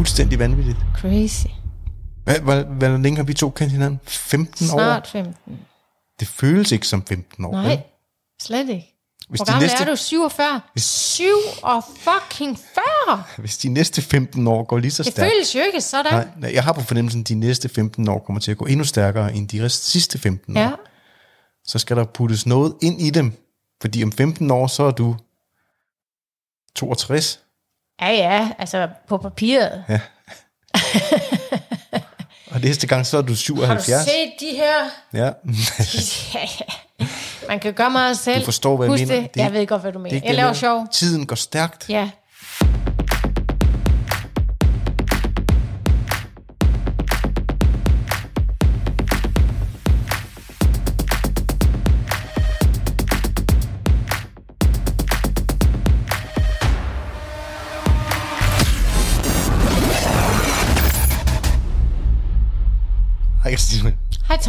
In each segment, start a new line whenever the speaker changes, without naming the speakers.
fuldstændig vanvittigt.
Crazy.
Hvad, hvor, hvor længe har vi to kendt hinanden? 15
Snart
år?
15.
Det føles ikke som 15 år. vel?
Nej, slet ikke.
Hvis
Hvor gammel
næste,
er du? 47? 7 og fucking 40!
hvis de næste 15 år går lige så
Det
stærkt.
føles jo ikke sådan.
Nej, nej, jeg har på fornemmelsen, at de næste 15 år kommer til at gå endnu stærkere end de sidste 15 år.
Ja,
Så skal der puttes noget ind i dem. Fordi om 15 år, så er du 62.
ja, ja altså på papiret.
Og næste gang, så er du
Har du
77.
set de her?
Ja.
Ja, ja. Man kan gøre meget selv.
Du forstår, hvad jeg
Husk
mener.
Det.
Det
jeg ved godt, hvad du mener.
ikke
Jeg
det,
laver
jeg-
sjov.
Tiden går stærkt.
Ja.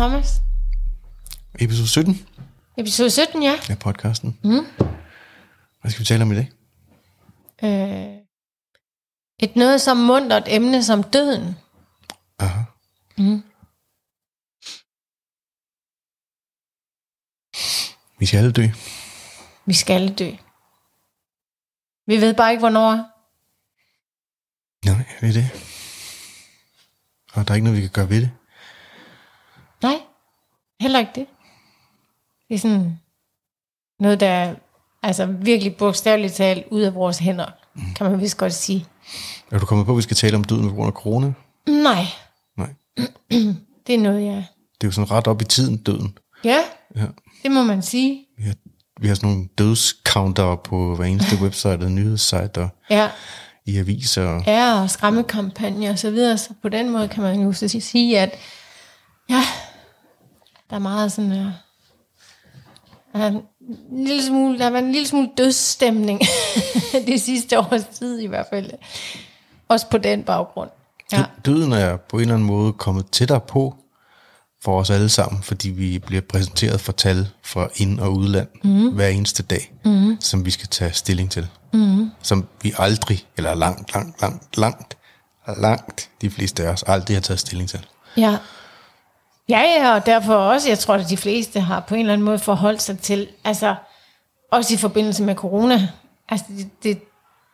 Thomas.
Episode 17
Episode 17, ja.
af podcasten. Mm. Hvad skal vi tale om i dag?
Øh, et noget som mundret emne som døden.
Aha.
Mm.
Vi skal alle dø.
Vi skal dø. Vi ved bare ikke, hvornår.
Nej, det er det. Og der er ikke noget, vi kan gøre ved det.
Nej, heller ikke det. Det er sådan noget, der er altså virkelig bogstaveligt talt ud af vores hænder, kan man vist godt sige.
Er du kommet på, at vi skal tale om døden på grund af corona?
Nej,
Nej.
det er noget, jeg...
Det er jo sådan ret op i tiden, døden.
Ja,
Ja.
det må man sige.
Vi har, vi har sådan nogle dødscounter på hver eneste website og nyhedssite og
Ja,
i aviser. Og,
ja og skræmmekampagner og så videre. Så på den måde kan man jo så sige, at ja, der er meget sådan... Uh, der, er en lille smule, der været en lille smule dødsstemning det sidste års tid i hvert fald. Også på den baggrund. Ja,
Dø- Døden er på en eller anden måde kommet tættere på for os alle sammen, fordi vi bliver præsenteret for tal fra ind- og udland mm. hver eneste dag, mm. som vi skal tage stilling til. Mm. Som vi aldrig, eller langt, langt, langt, langt, langt, de fleste af os aldrig har taget stilling til.
Ja. Ja, ja, og derfor også, jeg tror, at de fleste har på en eller anden måde forholdt sig til, altså også i forbindelse med corona, altså det, det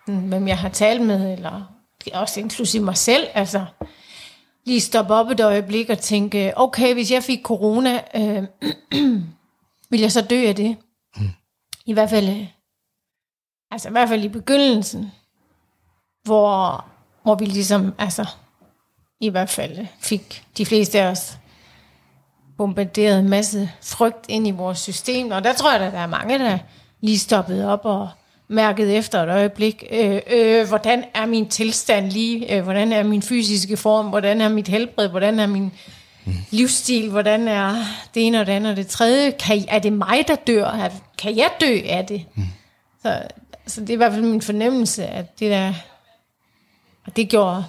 hvem jeg har talt med, eller også inklusive mig selv, altså lige stoppe op et øjeblik og tænke, okay, hvis jeg fik corona, øh, vil jeg så dø af det? Mm. I hvert fald, øh, altså i hvert fald i begyndelsen, hvor, hvor vi ligesom, altså i hvert fald fik de fleste af os bombarderet en masse frygt ind i vores system. Og der tror jeg, at der er mange, der lige stoppede op og mærkede efter et øjeblik, øh, øh, hvordan er min tilstand lige, øh, hvordan er min fysiske form, hvordan er mit helbred, hvordan er min mm. livsstil, hvordan er det ene og det andet og det tredje. Kan, er det mig, der dør? Er- Kan jeg dø af det? Mm. Så, så det er i hvert fald min fornemmelse, at det der, og det gjorde,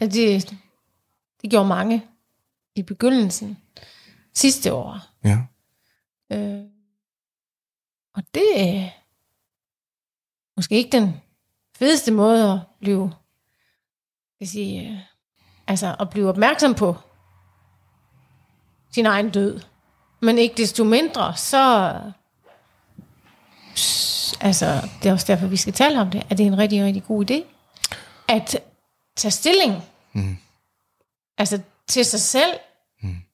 at det, det gjorde mange i begyndelsen sidste år.
Ja.
Øh, og det er måske ikke den fedeste måde at blive, jeg sige, øh, altså at blive opmærksom på sin egen død. Men ikke desto mindre, så altså, det er også derfor, vi skal tale om det, at det er en rigtig, rigtig god idé. At tage stilling. Mm. Altså til sig selv.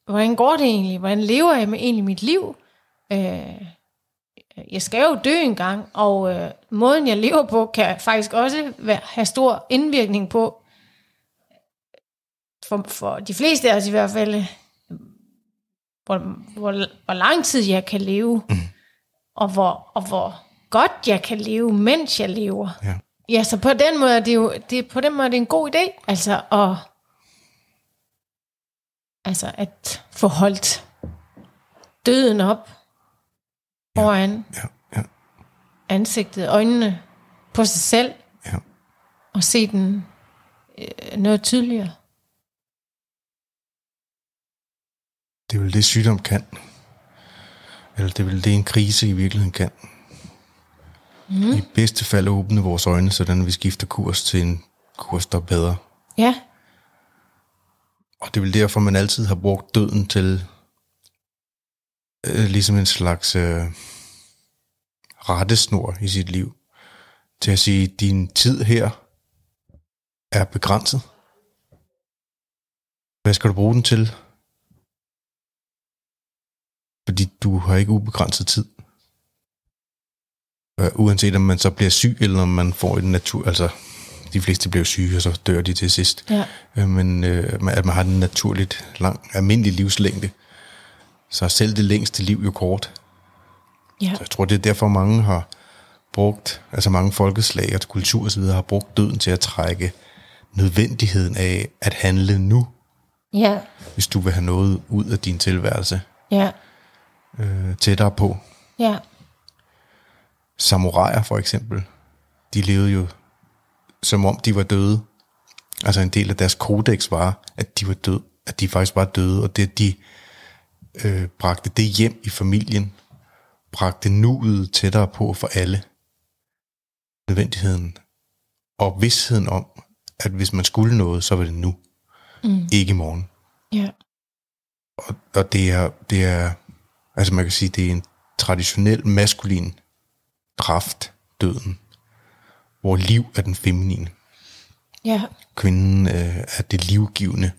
Hvordan går det egentlig? Hvordan lever jeg med egentlig mit liv? Øh, jeg skal jo dø en gang, og øh, måden jeg lever på, kan faktisk også være, have stor indvirkning på, for, for de fleste af os i hvert fald, hvor, hvor, hvor lang tid jeg kan leve, mm. og, hvor, og hvor godt jeg kan leve, mens jeg lever.
Ja.
Ja, så på den måde er det jo det, på den måde er det en god idé, altså at, altså at få holdt døden op foran
Ja, ja,
ansigtet, øjnene på sig selv,
ja.
og se den øh, noget tydeligere.
Det er vel det, sygdom kan. Eller det er vel det, en krise i virkeligheden kan. Mm. I bedste fald åbne vores øjne, sådan vi skifter kurs til en kunne have stået bedre.
Ja,
og det er vel derfor, man altid har brugt døden til øh, ligesom en slags øh, rettesnor i sit liv. Til at sige, din tid her er begrænset. Hvad skal du bruge den til? Fordi du har ikke ubegrænset tid. Øh, uanset om man så bliver syg, eller om man får en natur... Altså, de fleste bliver syge, og så dør de til sidst.
ja,
Øh, men øh, man- at man har en naturligt lang, almindelig livslængde. Så er selv det længste liv jo kort.
ja,
Så jeg tror, det er derfor mange har brugt, altså mange folkeslag og kultur osv. har brugt døden til at trække nødvendigheden af at handle nu,
ja,
hvis du vil have noget ud af din tilværelse
ja,
øh, tættere på.
ja,
Samuraier for eksempel, de levede jo som om de var døde. Altså en del af deres kodex var, at de var døde, at de faktisk var døde, og det de øh, bragte det hjem i familien, bragte nuet tættere på for alle. Nødvendigheden og vidsheden om, at hvis man skulle noget, så var det nu, mm. ikke i morgen.
ja,
Og, og det er, det er, altså man kan sige, det er en traditionel maskulin kraft, døden, hvor liv er den feminine.
ja,
Kvinden øh, er det livgivende.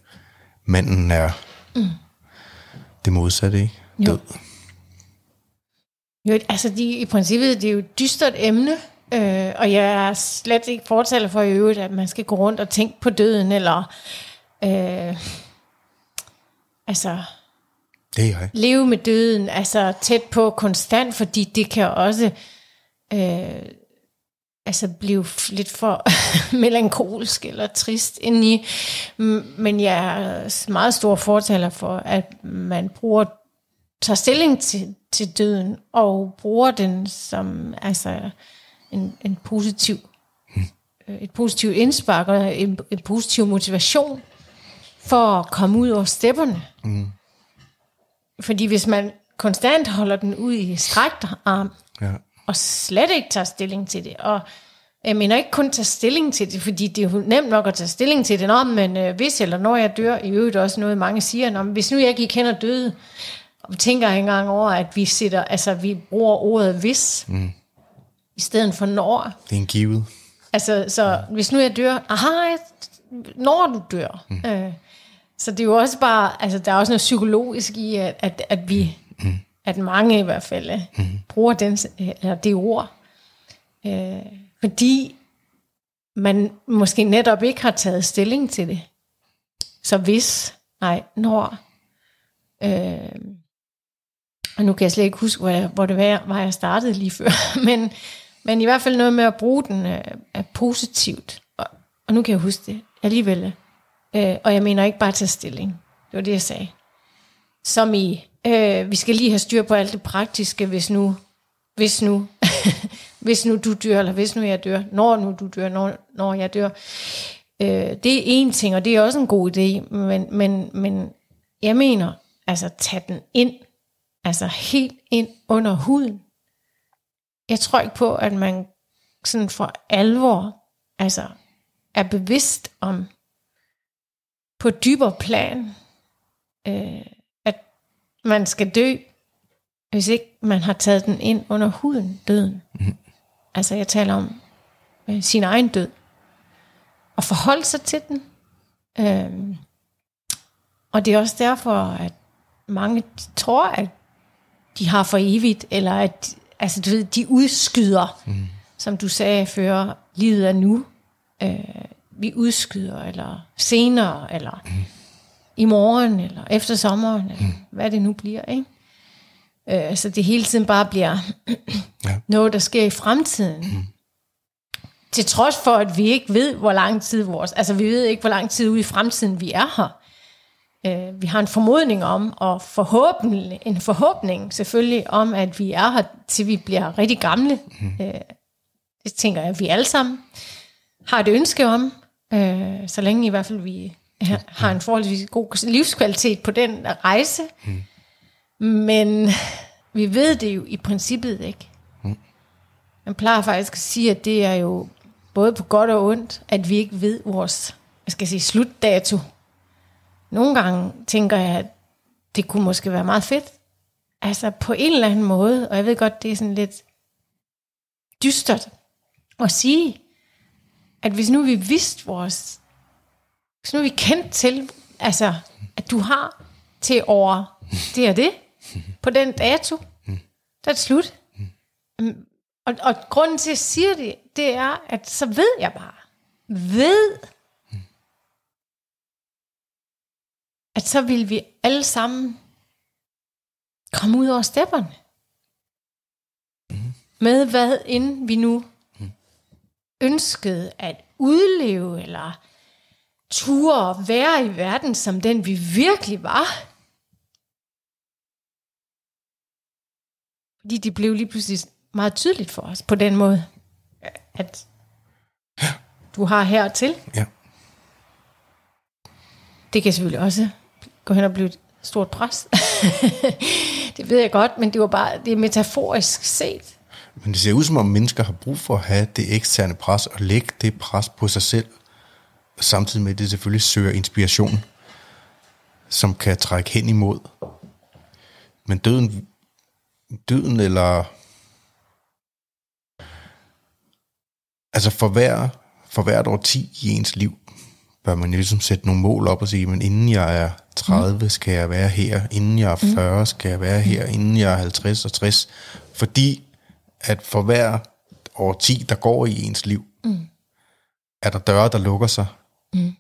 Manden er mm. det modsatte, ikke?
Jo.
Død.
Jo, altså de, i princippet, det er jo et dystert emne, øh, og jeg er slet ikke fortaler for i øvrigt, at man skal gå rundt og tænke på døden, eller øh, altså
Det er jeg.
leve med døden, altså tæt på konstant, fordi det kan også øh, altså blive lidt for melankolsk eller trist indeni. Men jeg er meget stor fortaler for, at man bruger tager stilling til, til døden, og bruger den som altså en, en positiv, øh, et positivt indspark og en, en positiv motivation for at komme ud over stepperne. Mm. Fordi hvis man konstant holder den ud i strækt arm,
Ja.
Og slet ikke tager stilling til det, og jeg mener ikke kun tage stilling til det, fordi det er jo nemt nok at tage stilling til det, Nå, men øh, hvis eller når jeg dør, i øvrigt også noget, mange siger, Nå, men hvis nu jeg gik hen og døde, og tænker ikke engang over, at vi sætter, altså vi bruger ordet hvis, mm. i stedet for når.
Det er en givet.
Altså, så hvis nu jeg dør, aha, når du dør. Mm. Øh, så det er jo også bare, altså der er også noget psykologisk i, at, at, at vi, mm. At mange i hvert fald, mm. bruger den, eller det ord. Øh, fordi man måske netop ikke har taget stilling til det. Så hvis, nej, når. Øh, og nu kan jeg slet ikke huske, hvor, jeg, hvor det var, var, jeg startede lige før. Men, men i hvert fald noget med at bruge den øh, er positivt. Og, og nu kan jeg huske det alligevel. Øh, og jeg mener ikke bare tage stilling. Det var det, jeg sagde. Som i, øh, vi skal lige have styr på alt det praktiske, hvis nu, hvis nu, hvis nu du dør, eller hvis nu jeg dør, når nu du dør, når, når jeg dør. Øh, det er en ting, og det er også en god idé, men, men, men jeg mener, altså tag den ind, altså helt ind under huden. Jeg tror ikke på, at man sådan for alvor altså er bevidst om på dybere plan, øh, man skal dø, hvis ikke man har taget den ind under huden, døden. Mm. Altså jeg taler om øh, sin egen død. Og forholde sig til den. Øh, og det er også derfor, at mange tror, at de har for evigt, eller at altså, du ved, de udskyder, mm. som du sagde før, livet er nu. Øh, vi udskyder, eller senere, eller mm. I morgen, eller efter sommeren, eller mm. hvad det nu bliver. Ikke? Øh, så det hele tiden bare bliver
Ja.
noget, der sker i fremtiden. Mm. Til trods for, at vi ikke ved, hvor lang tid vores... Altså, vi ved ikke, hvor lang tid ude i fremtiden vi er her. Øh, vi har en formodning om, og forhåbentlig, en forhåbning selvfølgelig om, at vi er her, til vi bliver rigtig gamle. Mm. Øh, det tænker jeg, at vi alle sammen har et ønske om, øh, så længe i hvert fald vi har, en forholdsvis god livskvalitet på den rejse. Mm. Men vi ved det jo i princippet ikke. Man plejer faktisk at sige, at det er jo både på godt og ondt, at vi ikke ved vores, jeg skal sige, slutdato. Nogle gange tænker jeg, at det kunne måske være meget fedt. Altså på en eller anden måde, og jeg ved godt, det er sådan lidt dystert at sige, at hvis nu vi vidste vores, så nu vi kendte til, altså at du har til over det og det, på den dato, der er det slut. Og, og grunden til, at jeg siger det, det er, at så ved jeg bare, ved, at så vil vi alle sammen komme ud over stepperne. Med hvad end vi nu ønskede at udleve, eller ture være i verden som den vi virkelig var. Fordi det blev lige pludselig meget tydeligt for os på den måde, at du har hertil.
Ja.
Det kan selvfølgelig også gå hen og blive et stort pres. det ved jeg godt, men det var bare det er metaforisk set.
Men det ser ud som om mennesker har brug for at have det eksterne pres og lægge det pres på sig selv, samtidig med at det selvfølgelig søger inspiration, som kan trække hen imod. Men døden, døden eller... Altså for, hver, for hvert år 10 i ens liv, bør man jo ligesom sætte nogle mål op og sige, men inden jeg er 30, skal jeg være her, inden jeg er 40, skal jeg være her, inden jeg er 50 og 60. Fordi at for hver år 10, der går i ens liv, mm. er der døre, der lukker sig. Mm.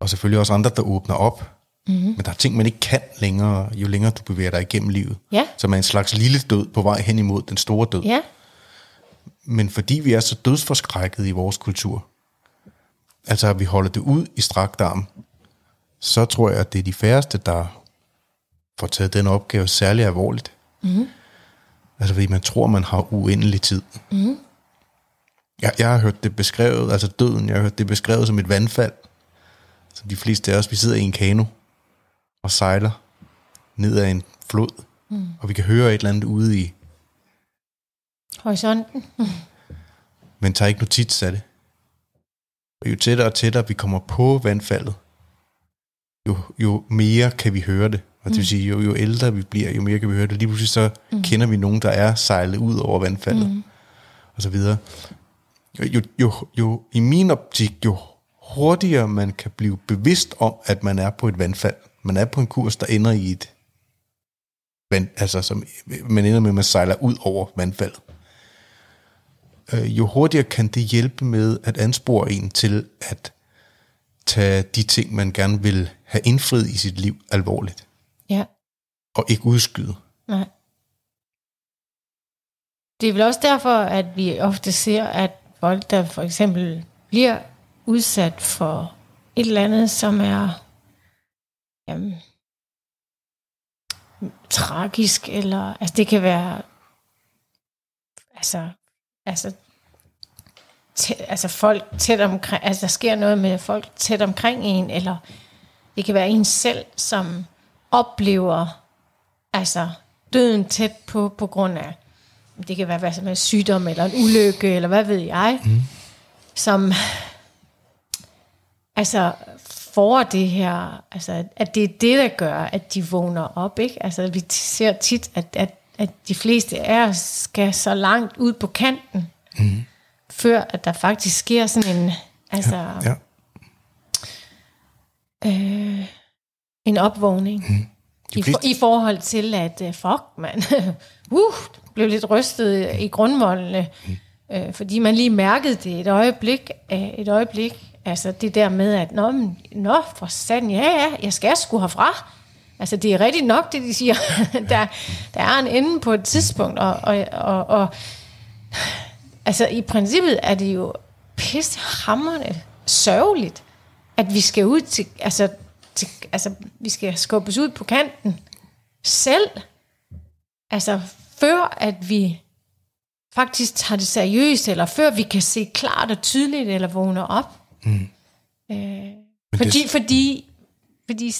Og selvfølgelig også andre, der åbner op. Mm. Men der er ting, man ikke kan længere, jo længere du bevæger dig igennem livet.
Ja.
Så man er en slags lille død på vej hen imod den store død.
Ja,
Men fordi vi er så dødsforskrækket i vores kultur, altså at vi holder det ud i strakt arm, så tror jeg, at det er de færreste, der får taget den opgave særlig alvorligt. Mm. Altså fordi man tror, man har uendelig tid. Mm. Jeg, jeg har hørt det beskrevet, altså døden, jeg har hørt det beskrevet som et vandfald. Så de fleste af os, vi sidder i en kano og sejler ned ad en flod, mm. og vi kan høre et eller andet ude i,
horisonten.
men tager ikke notits af det. Og jo tættere og tættere vi kommer på vandfaldet, jo, jo mere kan vi høre det. Og det vil sige, jo, jo ældre vi bliver, jo mere kan vi høre det. Lige pludselig så mm. kender vi nogen, der er sejlet ud over vandfaldet, mm. og så videre. Jo, jo, jo, i min optik, jo hurtigere man kan blive bevidst om, at man er på et vandfald, man er på en kurs, der ender i et vand, altså som, man ender med, at man sejler ud over vandfaldet. Øh, jo hurtigere kan det hjælpe med at anspore en til at tage de ting, man gerne vil have indfriet i sit liv alvorligt,
Ja,
og ikke udskyde.
nej. Det er vel også derfor, at vi ofte ser, at folk, der for eksempel bliver udsat for et eller andet, som er jamen, tragisk, eller altså det kan være altså, altså, tæ, altså folk tæt omkring, altså der sker noget med folk tæt omkring en, eller det kan være en selv, som oplever altså døden tæt på, på grund af, det kan være hvad som er sygdom, eller en ulykke, eller hvad ved jeg, mm. som altså får det her, altså at det er det, der gør, at de vågner op, ikke? Altså vi ser tit, at, at, at de fleste af os skal så langt ud på kanten, mm. før at der faktisk sker sådan en, altså
Ja.
øh, en opvågning. Mm. I, for, I forhold til, at uh, fuck, man, uh, blev lidt rystet i grundvoldene, mm. øh, fordi man lige mærkede det et øjeblik, øh, et øjeblik, altså det der med, at nå, men, nå for satan, ja, ja, jeg skal sgu herfra. Altså det er rigtigt nok, det de siger. der, der er en ende på et tidspunkt, og, og, og, og altså i princippet er det jo pissehammerende sørgeligt, at vi skal ud til, altså, til, altså vi skal skubbes ud på kanten selv, altså før at vi faktisk tager det seriøst, eller før vi kan se klart og tydeligt, eller vågne op. Mm. Øh, fordi,
det-
fordi, fordi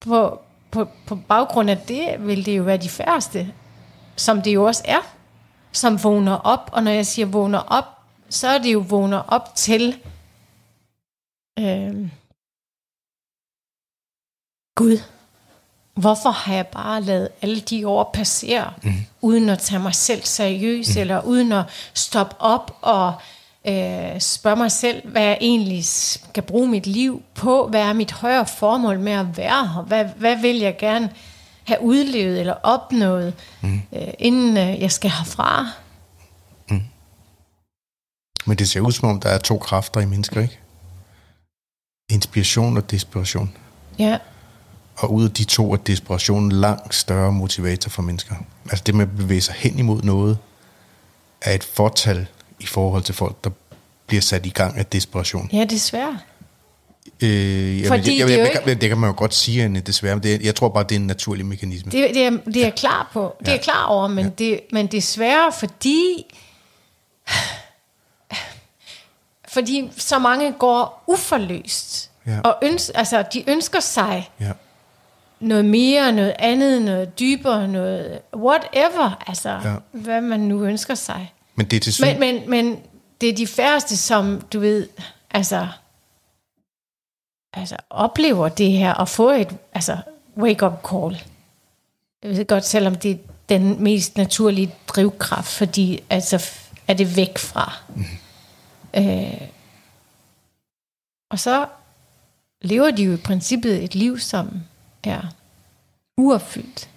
på, på, på baggrund af det, vil det jo være de færreste, som det jo også er, som vågner op, og når jeg siger vågner op, så er det jo vågner op til, øh, Gud, hvorfor har jeg bare lavet alle de år passere, mm. uden at tage mig selv seriøst, mm. eller uden at stoppe op og øh, spørge mig selv, hvad jeg egentlig skal bruge mit liv på, hvad er mit højere formål med at være her, hvad, hvad vil jeg gerne have udlevet eller opnået, mm. øh, inden øh, jeg skal herfra. Mm.
Men det ser ud som om, der er to kræfter i mennesker, ikke? Inspiration og desperation.
Ja.
Og ud af de to er desperationen langt større motivator for mennesker. Altså det med at bevæge sig hen imod noget, er et fortal i forhold til folk, der bliver sat i gang af desperation.
Ja, desværre.
Øh, jamen, Fordi jeg, jeg, jeg, jeg, det kan man jo godt sige, Anne, desværre, men det, jeg tror bare, det er en naturlig mekanisme.
Det, det, er, det er jeg klar på. Det er jeg klar over, men, ja. det, men desværre, fordi fordi så mange går uforløst. Ja. Og øns, altså, de ønsker sig ja. Noget mere, noget andet, noget dybere, noget whatever, altså ja. hvad man nu ønsker sig.
Men det er til
men, men, men det er de færreste, som du ved, altså, altså oplever det her og få et altså, wake-up call. Jeg ved godt, selvom det er den mest naturlige drivkraft, fordi altså, er det væk fra. Mm. Øh, og så lever de jo i princippet et liv, som er uopfyldt.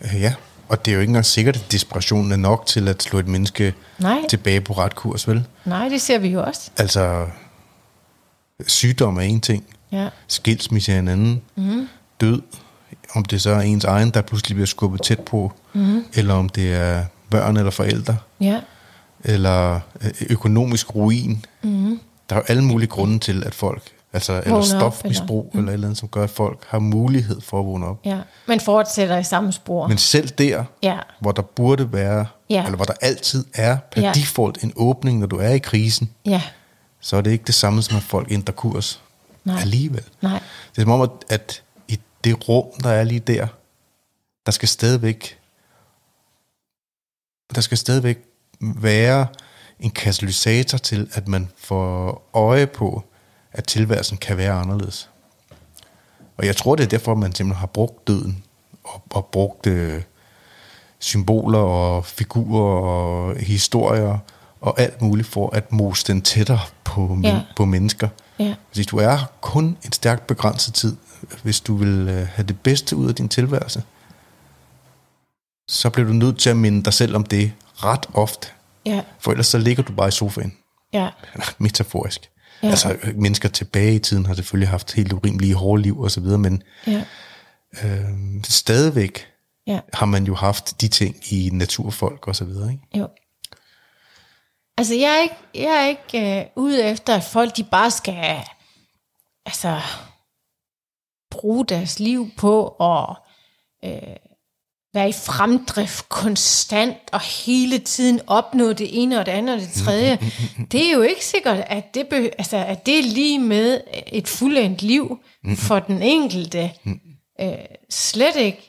Øh, ja, og det er jo ikke engang sikkert, at desperationen er nok til at slå et menneske Nej. tilbage på ret kurs, vel?
Nej, det ser vi jo også.
Altså, sygdom er en ting, ja. skilsmisse er en anden, mm. død, om det så er ens egen, der pludselig bliver skubbet tæt på, mm. eller om det er børn eller forældre, ja. eller øh, økonomisk ruin. Mm. Der er jo alle mulige grunde til, at folk Altså, eller stofmisbrug, eller, eller et eller andet, som gør, at folk har mulighed for at vågne op.
Ja, men fortsætter i samme spor.
Men selv der, ja. hvor der burde være, ja. eller hvor der altid er per ja. default en åbning, når du er i krisen, ja. så er det ikke det samme som, at folk ændrer kurs Nej. alligevel. Nej. Det er som om, at, at i det rum, der er lige der, der skal stadigvæk, der skal stadigvæk være en katalysator til, at man får øje på, at tilværelsen kan være anderledes. Og jeg tror, det er derfor, man simpelthen har brugt døden, og, og brugt øh, symboler og figurer og historier, og alt muligt for at mose den tættere på, ja. på mennesker. Ja. Hvis du er kun en stærkt begrænset tid, hvis du vil øh, have det bedste ud af din tilværelse, så bliver du nødt til at minde dig selv om det ret ofte. Ja. For ellers så ligger du bare i sofaen. Ja. Metaforisk. Ja. Altså mennesker tilbage i tiden har selvfølgelig haft helt urimelige hårde liv og så videre, men ja. øh, stadigvæk ja. har man jo haft de ting i naturfolk og så videre. Ikke? Jo.
Altså jeg er ikke, jeg er ikke øh, ude efter, at folk de bare skal altså, bruge deres liv på at øh, være i fremdrift konstant og hele tiden opnå det ene og det andet og det tredje. Det er jo ikke sikkert, at det, be, altså, at det er lige med et fuldendt liv for den enkelte. Øh, slet ikke.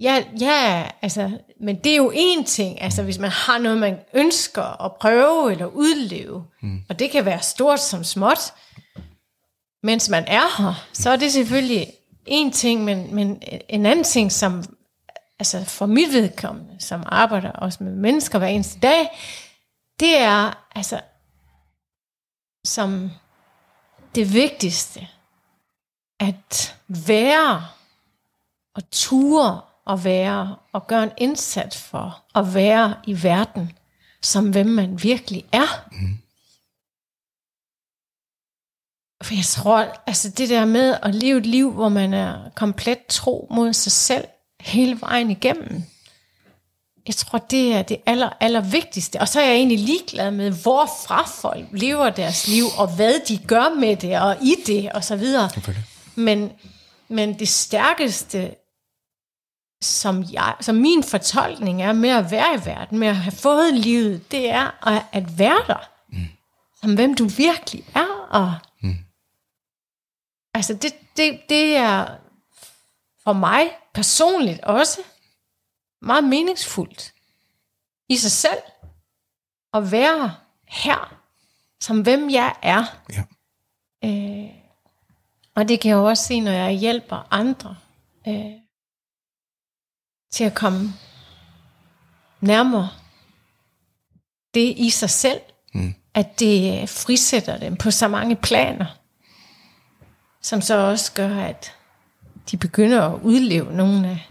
Ja, ja, altså, men det er jo en ting, altså hvis man har noget, man ønsker at prøve eller udleve, og det kan være stort som småt, mens man er her, så er det selvfølgelig en ting, men, men en anden ting, som altså for mit vedkommende, som arbejder også med mennesker hver eneste dag, det er altså som det vigtigste, at være og ture og være og gøre en indsats for at være i verden, som hvem man virkelig er. Mm. For jeg tror, altså det der med at leve et liv, hvor man er komplet tro mod sig selv, hele vejen igennem. Jeg tror, det er det aller, aller vigtigste. Og så er jeg egentlig ligeglad med, hvorfra folk lever deres liv, og hvad de gør med det, og i det, og så videre. Men, men det stærkeste, som, jeg, som min fortolkning er med at være i verden, med at have fået livet, det er at, at være der. Mm. Som hvem du virkelig er. Og, mm. Altså, det, det, det er for mig personligt også meget meningsfuldt i sig selv at være her, som hvem jeg er.
Ja.
Øh, og det kan jeg jo også se, når jeg hjælper andre øh, til at komme nærmere det i sig selv, mm. at det frisætter dem på så mange planer, som så også gør, at de begynder at udleve nogle af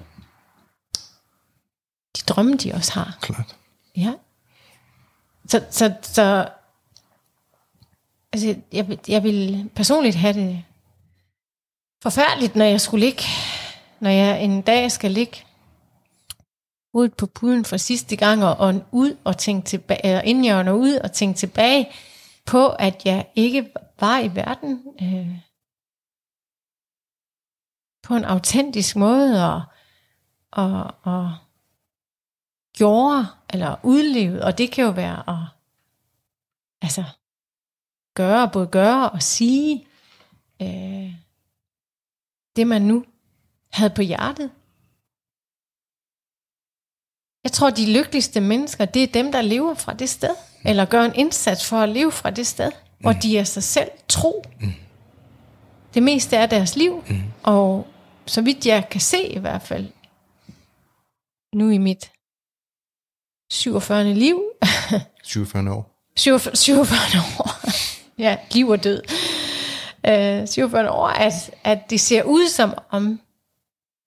de drømme, de også har.
Klart.
Ja. Så, så, så altså, jeg, vil- jeg vil personligt have det forfærdeligt, når jeg skulle ligge, når jeg en dag skal ligge ud på puden for sidste gang, og, og ud og tænke tilbage, eller inden jeg ånder ud og tænke tilbage på, at jeg ikke var i verden øh, på en autentisk måde, og, og, og gjorde, eller udlevede, og det kan jo være at altså, gøre, både gøre og sige øh, det, man nu havde på hjertet. Jeg tror, de lykkeligste mennesker, det er dem, der lever fra det sted, eller gør en indsats for at leve fra det sted, hvor de er sig selv tro. Det meste er deres liv, og så vidt jeg kan se i hvert fald, nu i mit 47. liv,
47 år.
47, 47 år, ja, liv og død, øh, 47 år, at, at det ser ud som om,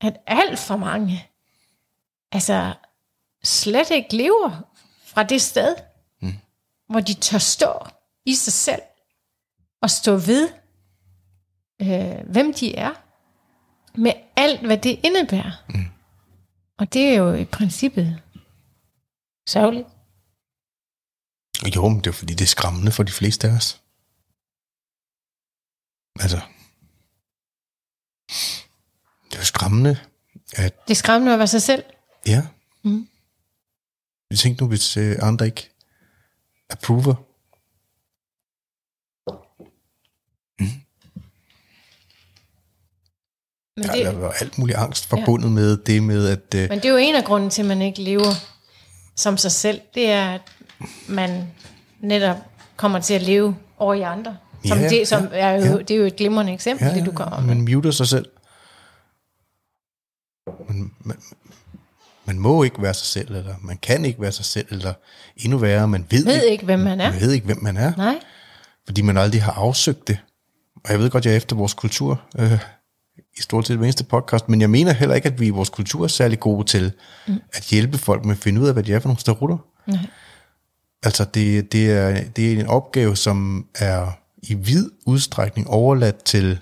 at alt for mange, altså slet ikke lever fra det sted, mm. hvor de tør stå i sig selv, og stå ved, øh, hvem de er, med alt, hvad det indebærer. Mm. Og det er jo i princippet sørgeligt.
Jo, men det er fordi, det er skræmmende for de fleste af os. Altså, det er jo skræmmende, at
Det er skræmmende at være sig selv.
ja. Mm. Jeg tænkte nu, hvis øh, andre ikke approver.
Men det,
der var alt mulig angst forbundet ja. med det med, at øh,
Men det er jo en af grunden til, at man ikke lever som sig selv. Det er, at man netop kommer til at leve over i andre. Som
Ja,
det, som
ja,
er jo,
ja.
det er jo et glimrende eksempel,
ja,
det du kommer med.
man muter sig selv. Man, man, man må ikke være sig selv, eller man kan ikke være sig selv, eller endnu værre, man ved,
ved ikke, hvem man er.
man ved ikke, hvem man er.
Nej.
fordi man aldrig har afsøgt det. Og jeg ved godt, jeg er efter vores kultur, øh, i stort set hver eneste podcast, men jeg mener heller ikke, at vi i vores kultur er særlig gode til mm. at hjælpe folk med at finde ud af, hvad de er for nogle starutter.
Nej.
Altså, det, det, er, det er en opgave, som er i vid udstrækning overladt til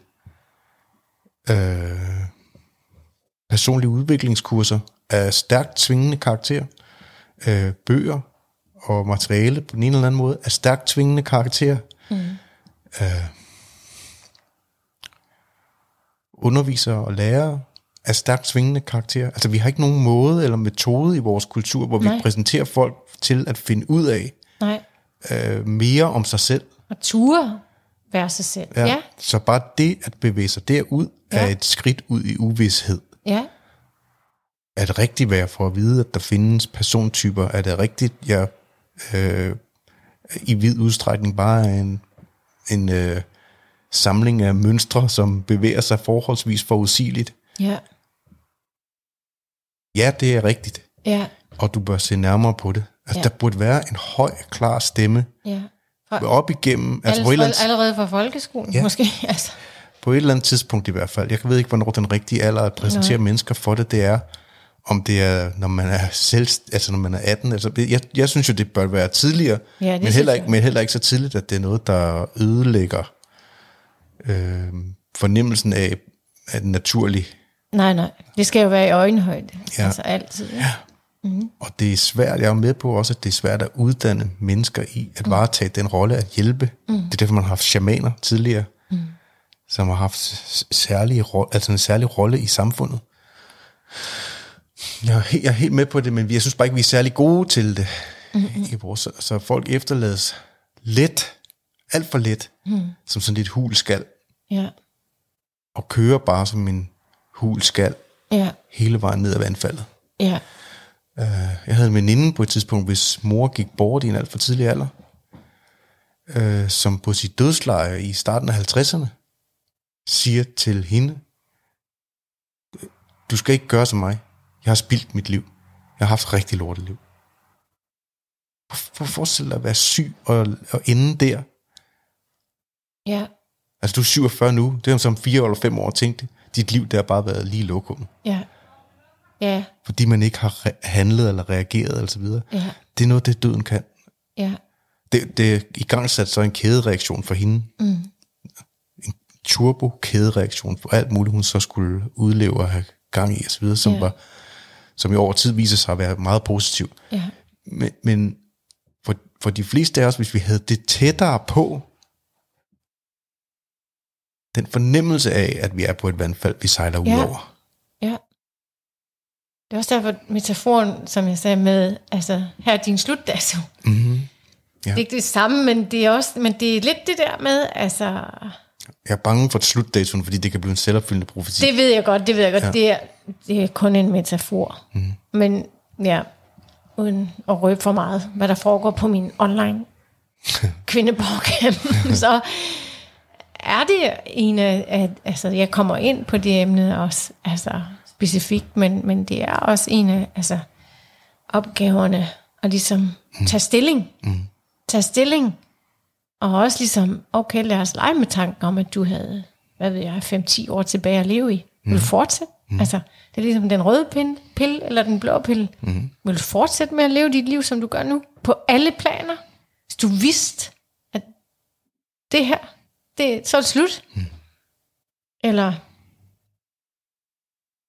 øh, personlige udviklingskurser af stærkt tvingende karakter, øh, bøger og materiale på den ene eller anden måde af stærkt tvingende karakter. Mm. Øh, undervisere og lærere af stærkt tvingende karakter. Altså, vi har ikke nogen måde eller metode i vores kultur, hvor
Nej.
vi præsenterer folk til at finde ud af
Nej.
øh, mere om sig selv.
Og ture være sig selv. Ja. Ja.
Så bare det at bevæge sig derud, ja. er et skridt ud i uvidshed.
ja.
Er det rigtigt værd for at vide, at der findes persontyper? Er det rigtigt, jeg øh, i vid udstrækning bare er en, en øh, samling af mønstre, som bevæger sig forholdsvis forudsigeligt?
Ja.
Ja, det er rigtigt,
Ja.
og du bør se nærmere på det. Altså, ja. Der burde være en høj, klar stemme
ja. Fra,
op igennem, altså på et, eller
allerede,
andet,
allerede fra folkeskolen,
Ja.
måske. Altså.
på et eller andet tidspunkt i hvert fald. Jeg ved ikke, hvornår den rigtige alder at præsentere
Nej.
mennesker for det, det er. Om det er, når man er selv, altså når man er 18. Altså, jeg, jeg synes jo, det bør være tidligere,
Ja,
men, heller ikke, men heller ikke så tidligt, at det er noget, der ødelægger øh, fornemmelsen af, af den naturlige.
Nej, nej. Det skal jo være i øjenhøjde.
Ja.
Altså altid. Ja.
Og det er svært, jeg er med på også, at det er svært at uddanne mennesker i at varetage den rolle at hjælpe. Mm. Det er derfor, man har haft shamaner tidligere, mm. som har haft særlige, altså en særlig rolle i samfundet. Jeg er, helt, jeg er helt med på det, men jeg synes bare ikke, vi er særlig gode til det. Mm-hmm. I vores, så, så folk efterlades let, alt for let, mm. som sådan lidt hulskal,
Ja.
og kører bare som en hulskal
Ja.
hele vejen ned ad vandfaldet.
Ja.
jeg havde en veninde på et tidspunkt, hvis mor gik bort i en alt for tidlig alder, øh, som på sit dødsleje i starten af 50'erne siger til hende, du skal ikke gøre som mig. Jeg har spildt mit liv. Jeg har haft rigtig lortet liv. Hvorfor forestille dig at være syg og, og ende der?
Ja,
Altså, du er 47 nu. Det er som fire eller fem år tænkte. Dit liv, der har bare været lige lokum.
ja, ja,
Fordi man ikke har handlet eller reageret eller så videre.
ja,
Det er noget, det døden kan.
ja,
Det, det er i gang sat så en kædereaktion for hende. Mm. En turbo-kædereaktion for alt muligt, hun så skulle udleve og have gang i og så videre, som,
Ja.
var, som i over tid viser sig at være meget positiv.
ja,
Men, men for, for de fleste af os, hvis vi havde det tættere på, den fornemmelse af, at vi er på et vandfald, vi sejler
Ja.
over.
ja. Det er også derfor metaforen, som jeg sagde med, altså, her er din slutdato.
Mm-hmm. Ja.
Det er ikke det samme, men det er også, men det er lidt det der med, altså,
Jeg er bange for slutdatoen, fordi det kan blive en selvopfyldende profeti.
det ved jeg godt, det ved jeg godt, ja. det, er, det er kun en metafor. Mm. Men ja, uden at røbe for meget, hvad der foregår på min online kvindeborgcamp, så er det en af, at, altså jeg kommer ind på det emne også, altså specifikt, men, men det er også en af altså, opgaverne at ligesom tage stilling. Mm. Tage stilling. Og også ligesom, okay, lad os lege med tanken om, at du havde, hvad ved jeg, 5-10 år tilbage at leve i. Vil du fortsætte? Mm. Altså, det er ligesom den røde pille, pille eller den blå pille. Mm. Vil du fortsætte med at leve dit liv, som du gør nu? På alle planer? Hvis du vidste, at det her, det, så er det slut. Mm. Eller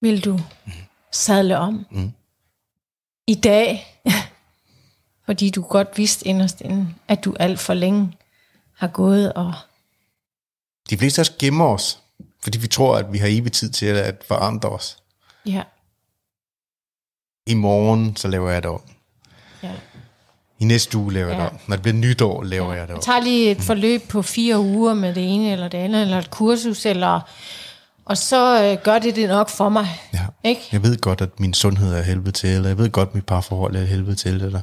vil du sadle om
Mm.
i dag, fordi du godt vidste inderst inden, at du alt for længe har gået og...
De fleste af os gemmer os, fordi vi tror, at vi har evig tid til at forandre os.
Ja,
I morgen, så laver jeg det om.
ja.
I næste uge laver jeg
Ja.
det om. Når det bliver nytår, laver jeg det
Jeg
om.
tager lige et forløb på fire uger med det ene eller det andet, eller et kursus, eller, og så øh, gør det det nok for mig.
Ja.
Ikke?
Jeg ved godt, at min sundhed er helvede til, eller jeg ved godt, at mit parforhold er helvede til, eller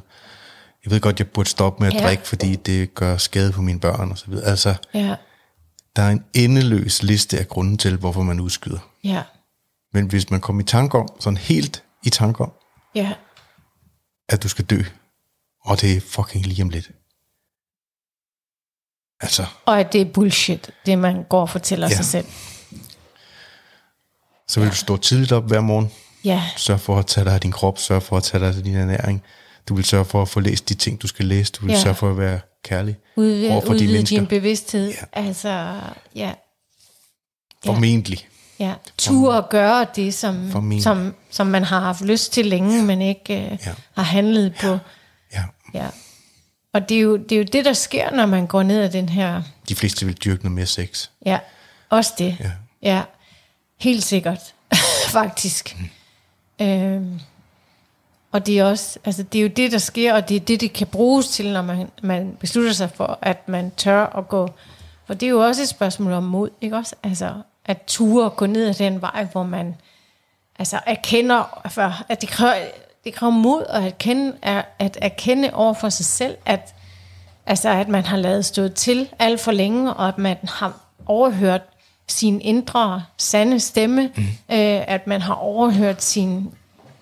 jeg ved godt, at jeg burde stoppe med at
Ja.
ja. drikke, fordi det gør skade på mine børn og så videre. Altså,
Ja,
der er en endeløs liste af grunden til, hvorfor man udskyder.
ja,
Men hvis man kommer i tanke om, sådan helt i tanke om,
ja,
at du skal dø, og det er fucking lige om lidt. Altså,
og at det er bullshit, det man går og fortæller
Ja.
sig selv.
så vil du stå tidligt op hver morgen,
Ja,
sørge for at tage dig af din krop, sørge for at tage dig af din ernæring, du vil sørge for at få læst de ting, du skal læse, du vil
Ja.
ja. sørge for at være kærlig
udvide,
overfor de
udvide
mennesker.
din bevidsthed.
Ja.
Altså, ja, Ja.
Formentlig.
ja. Ture at gøre det, som, som, som man har haft lyst til længe, men ikke øh,
Ja.
har handlet på.
Ja.
Og det er, jo, det er jo det, der sker, når man går ned ad den her
De fleste vil dyrke noget mere sex.
Ja, også det.
Ja.
ja helt sikkert, faktisk. Mm. Øhm, og det er også, altså det er jo det, der sker, og det er det, det kan bruges til, når man, man beslutter sig for, at man tør at gå. For det er jo også et spørgsmål om mod, ikke også? Altså, at ture gå ned ad den vej, hvor man altså erkender, for, at det kræver, det kræver mod at erkende, at, at erkende over for sig selv, at, altså, at man har lavet stået til alt for længe, og at man har overhørt sin indre sande stemme, mm. øh, at man har overhørt sin,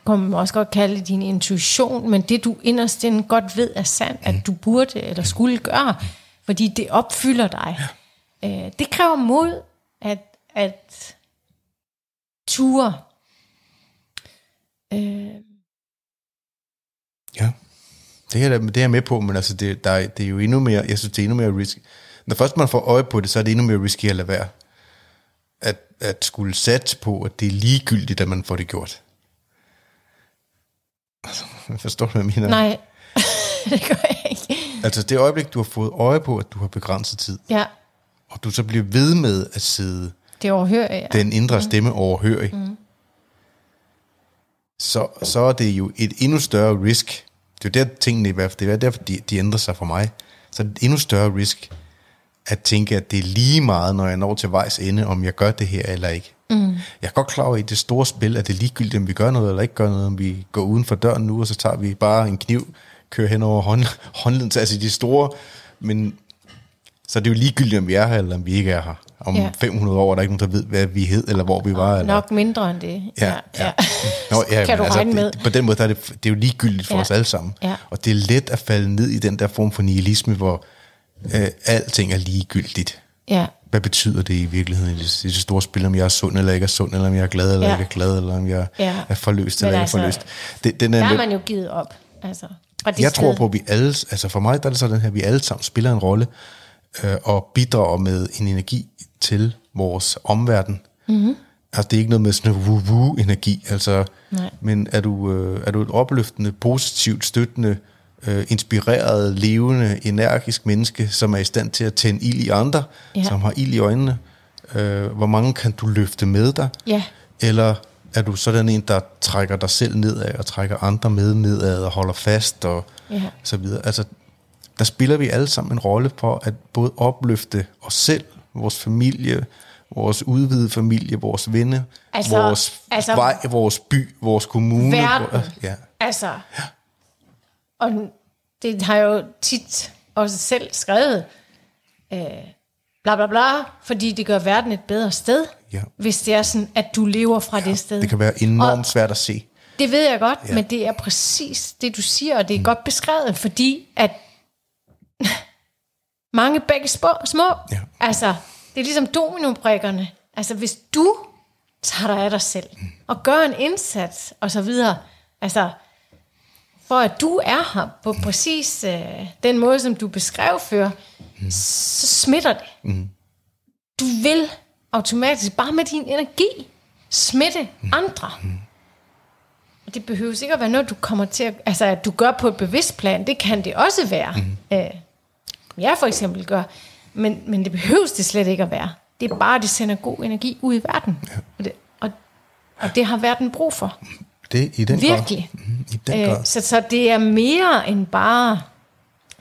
kan man også godt kalde din intuition, men det du inderst inde godt ved er sandt, at du burde eller skulle gøre, fordi det opfylder dig. Ja. Øh, det kræver mod, at, at ture øh.
Det er, jeg- det er jeg med på, men altså det, der er, det er jo endnu mere, jeg synes, det er endnu mere risk. Når først man får øje på det, så er det endnu mere risky at lade være. At, at skulle satse på, at det er ligegyldigt, at man får det gjort. Altså, forstår du, hvad jeg mener?
nej, det gør jeg ikke.
Altså det øjeblik, du har fået øje på, at du har begrænset tid,
Ja,
og du så bliver ved med at sidde
det overhører jeg.
den indre stemme overhørig, mm. så, så er det jo et endnu større risk. Det er jo der tingene i hvert fald, det er derfor, de, de ændrer sig for mig. Så er det et endnu større risk at tænke, at det er lige meget, når jeg når til vejs ende, om jeg gør det her eller ikke. Mm. Jeg er godt klar over, at i det store spil, at det er ligegyldigt, om vi gør noget eller ikke gør noget, om vi går uden for døren nu, og så tager vi bare en kniv, kører hen over hånd, håndleden til, altså de store, men så det er jo ligegyldigt, om vi er her, eller om vi ikke er her. Om
Ja.
500 år er der ikke nogen, der ved, hvad vi hed, eller hvor vi var. Eller,
Nok mindre end det.
Ja, ja. Nå, ja
Kan
men
du regne med?
Det, på den måde der er det, det er jo ligegyldigt for
Ja.
os alle sammen.
Ja.
Og det er let at falde ned i den der form for nihilisme, hvor øh, alting er ligegyldigt.
Ja,
Hvad betyder det i virkeligheden i det, i det store spil, om jeg er sund eller ikke er sund, eller om jeg er glad eller
Ja.
ikke er glad, eller om jeg
Ja.
er forløst eller ikke
altså,
er forløst. Det, den er
der er
lidt-
man jo givet op. Altså,
jeg tror på, at vi alle, altså for mig der er det sådan her, at vi alle sammen spiller en rolle øh, og bidrager med en energi til vores omverden. Mm-hmm. Altså det er ikke noget med sådan en woo energi altså,
Nej.
men er du, øh, er du et opløftende, positivt, støttende, øh, inspireret, levende, energisk menneske, som er i stand til at tænde ild i andre,
Ja.
som har ild i øjnene, øh, hvor mange kan du løfte med dig?
Ja,
Eller er du sådan en, der trækker dig selv nedad og trækker andre med nedad og holder fast og
Ja.
så videre. Altså, der spiller vi alle sammen en rolle for at både opløfte os selv, vores familie, vores udvidede familie, vores venner,
Altså-
vores
altså-
vej, vores by, vores kommune.
Verden.
Ja,
altså. Og det har jeg jo tit også selv skrevet. Øh, bla bla bla, fordi det gør verden et bedre sted,
Ja.
hvis det er sådan, at du lever fra det sted.
det kan være enormt svært at se.
Det ved jeg godt,
Ja.
ja. men det er præcis det, du siger, og det er mm. godt beskrevet, fordi at mange begge små,
Ja.
altså, det er ligesom dominobrikkerne. Altså, hvis du tager dig af dig selv, og gør en indsats, og så videre, altså, for at du er her på præcis øh, den måde, som du beskrev før, mm. så smitter det. Mm. Du vil automatisk, bare med din energi, smitte mm. andre. Mm. Og det behøver ikke at være noget, du kommer til at, altså at du gør på et bevidst plan. Det kan det også være. Mm. Øh, jeg for eksempel gør. Men, men det behøves det slet ikke at være. Det er bare, at det sender god energi ud i verden. Ja. Og, det, og, og det har verden brug for.
Det i den
Virkelig.
grad. I den grad.
Øh, så, så det er mere end bare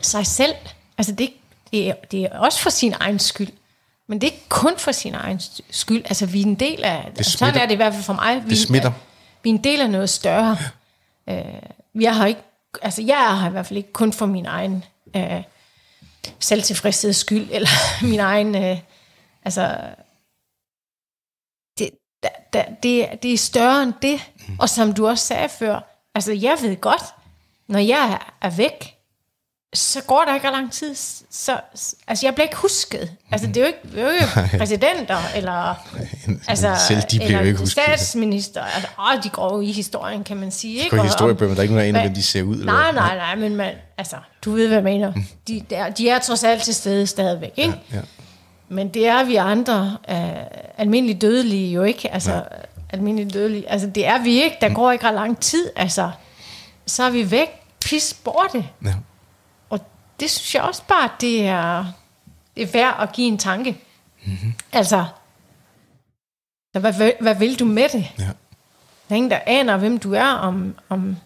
sig selv. Altså det, det, er, det er også for sin egen skyld. Men det er ikke kun for sin egen skyld. Altså vi er en del af... Det sådan
smitter.
er det i hvert fald for mig. Vi,
Det smitter.
Er, vi er en del af noget større. Øh, jeg har ikke... Altså jeg her i hvert fald ikke kun for min egen øh, selvtilfredsheds skyld, eller min egen... Øh, altså det, da, det, det er større end det. Mm. Og som du også sagde før, altså jeg ved godt, når jeg er væk, så går der ikke lang tid. Så, altså jeg bliver ikke husket. Altså det er jo ikke, det er jo ikke præsidenter, eller, altså,
Selv de bliver
eller
ikke husket.
statsminister. Altså, åh, de går jo i historien, kan man sige. Ikke? Og-
historiebøger, men der er ikke nogen, der aner, de ser ud. eller
Nej,
hvad?
nej, nej, men man, altså, du ved, hvad jeg mener. De, der, de er trods alt til stede stadigvæk, ikke?
Ja.
Men det er vi andre, uh, almindelige dødelige jo ikke, altså
Ja.
almindelige dødelige, altså det er vi ikke, der går ikke ret lang tid, altså så er vi væk, pis borte.
Ja.
Det synes jeg også bare, det er, det er værd at give en tanke. Mm-hmm. Altså, så hvad, hvad, hvad vil du med det?
Ja.
Der er ingen, der aner, hvem du er om, om,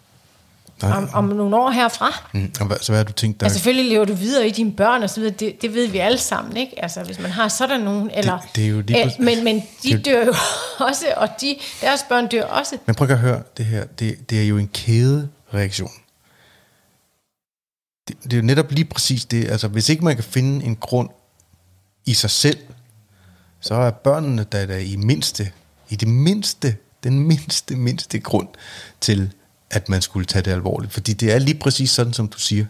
Nej.
om, om nogle år herfra.
Mm. Og hvad, så hvad har du tænkt dig?
Altså selvfølgelig lever du videre i dine børn og så videre, det, det ved vi alle sammen, ikke? Altså hvis man har sådan nogen, eller...
det er jo lige præcis-
men, men de
det-
dør jo også, og de, deres børn dør også.
Men prøv at høre, det her, det, det er jo en kædereaktion. Det, det er jo netop lige præcis det, altså hvis ikke man kan finde en grund i sig selv, så er børnene der, der i mindste, i det mindste, den mindste, mindste grund til, at man skulle tage det alvorligt. Fordi det er lige præcis sådan, som du siger.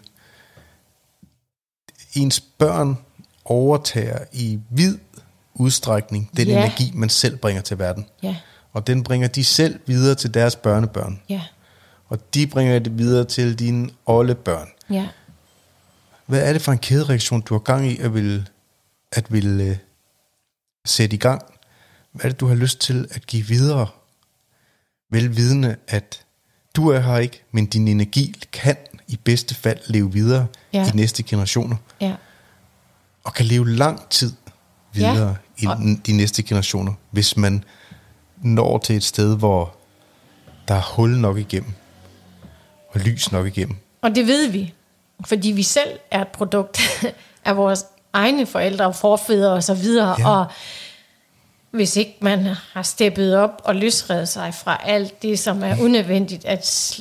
Ens børn overtager i vid udstrækning den
Ja.
energi, man selv bringer til verden.
Ja,
Og den bringer de selv videre til deres børnebørn.
ja,
Og de bringer det videre til dine oldebørn.
ja.
Hvad er det for en kædereaktion, du har gang i at vil, at vil uh, sætte i gang? Hvad er det, du har lyst til at give videre? Velvidende, at du er her ikke, men din energi kan i bedste fald leve videre
Ja.
i næste generationer.
ja.
Og kan leve lang tid videre
Ja.
i de næste generationer, hvis man når til et sted, hvor der er hul nok igennem, og lys nok igennem.
Og det ved vi, fordi vi selv er et produkt af vores egne forældre og forfædre og så videre.
Ja.
Og hvis ikke man har steppet op og løsredet sig fra alt det, som er unødvendigt at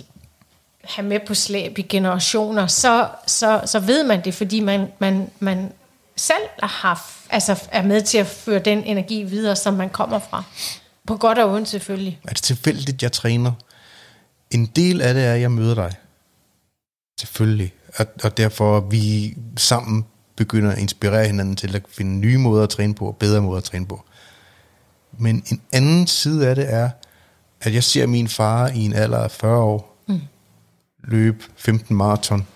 have med på slæb i generationer, så, så, så ved man det, fordi man, man, man selv har, altså er med til at føre den energi videre, som man kommer fra. På godt og ondt selvfølgelig.
Er det tilfældigt, jeg træner? En del af det er, at jeg møder dig. Selvfølgelig. Og, og derfor vi sammen begynder at inspirere hinanden til at finde nye måder at træne på, og bedre måder at træne på. Men en anden side af det er, at jeg ser min far i en alder af 40 år mm. løbe 15 maraton,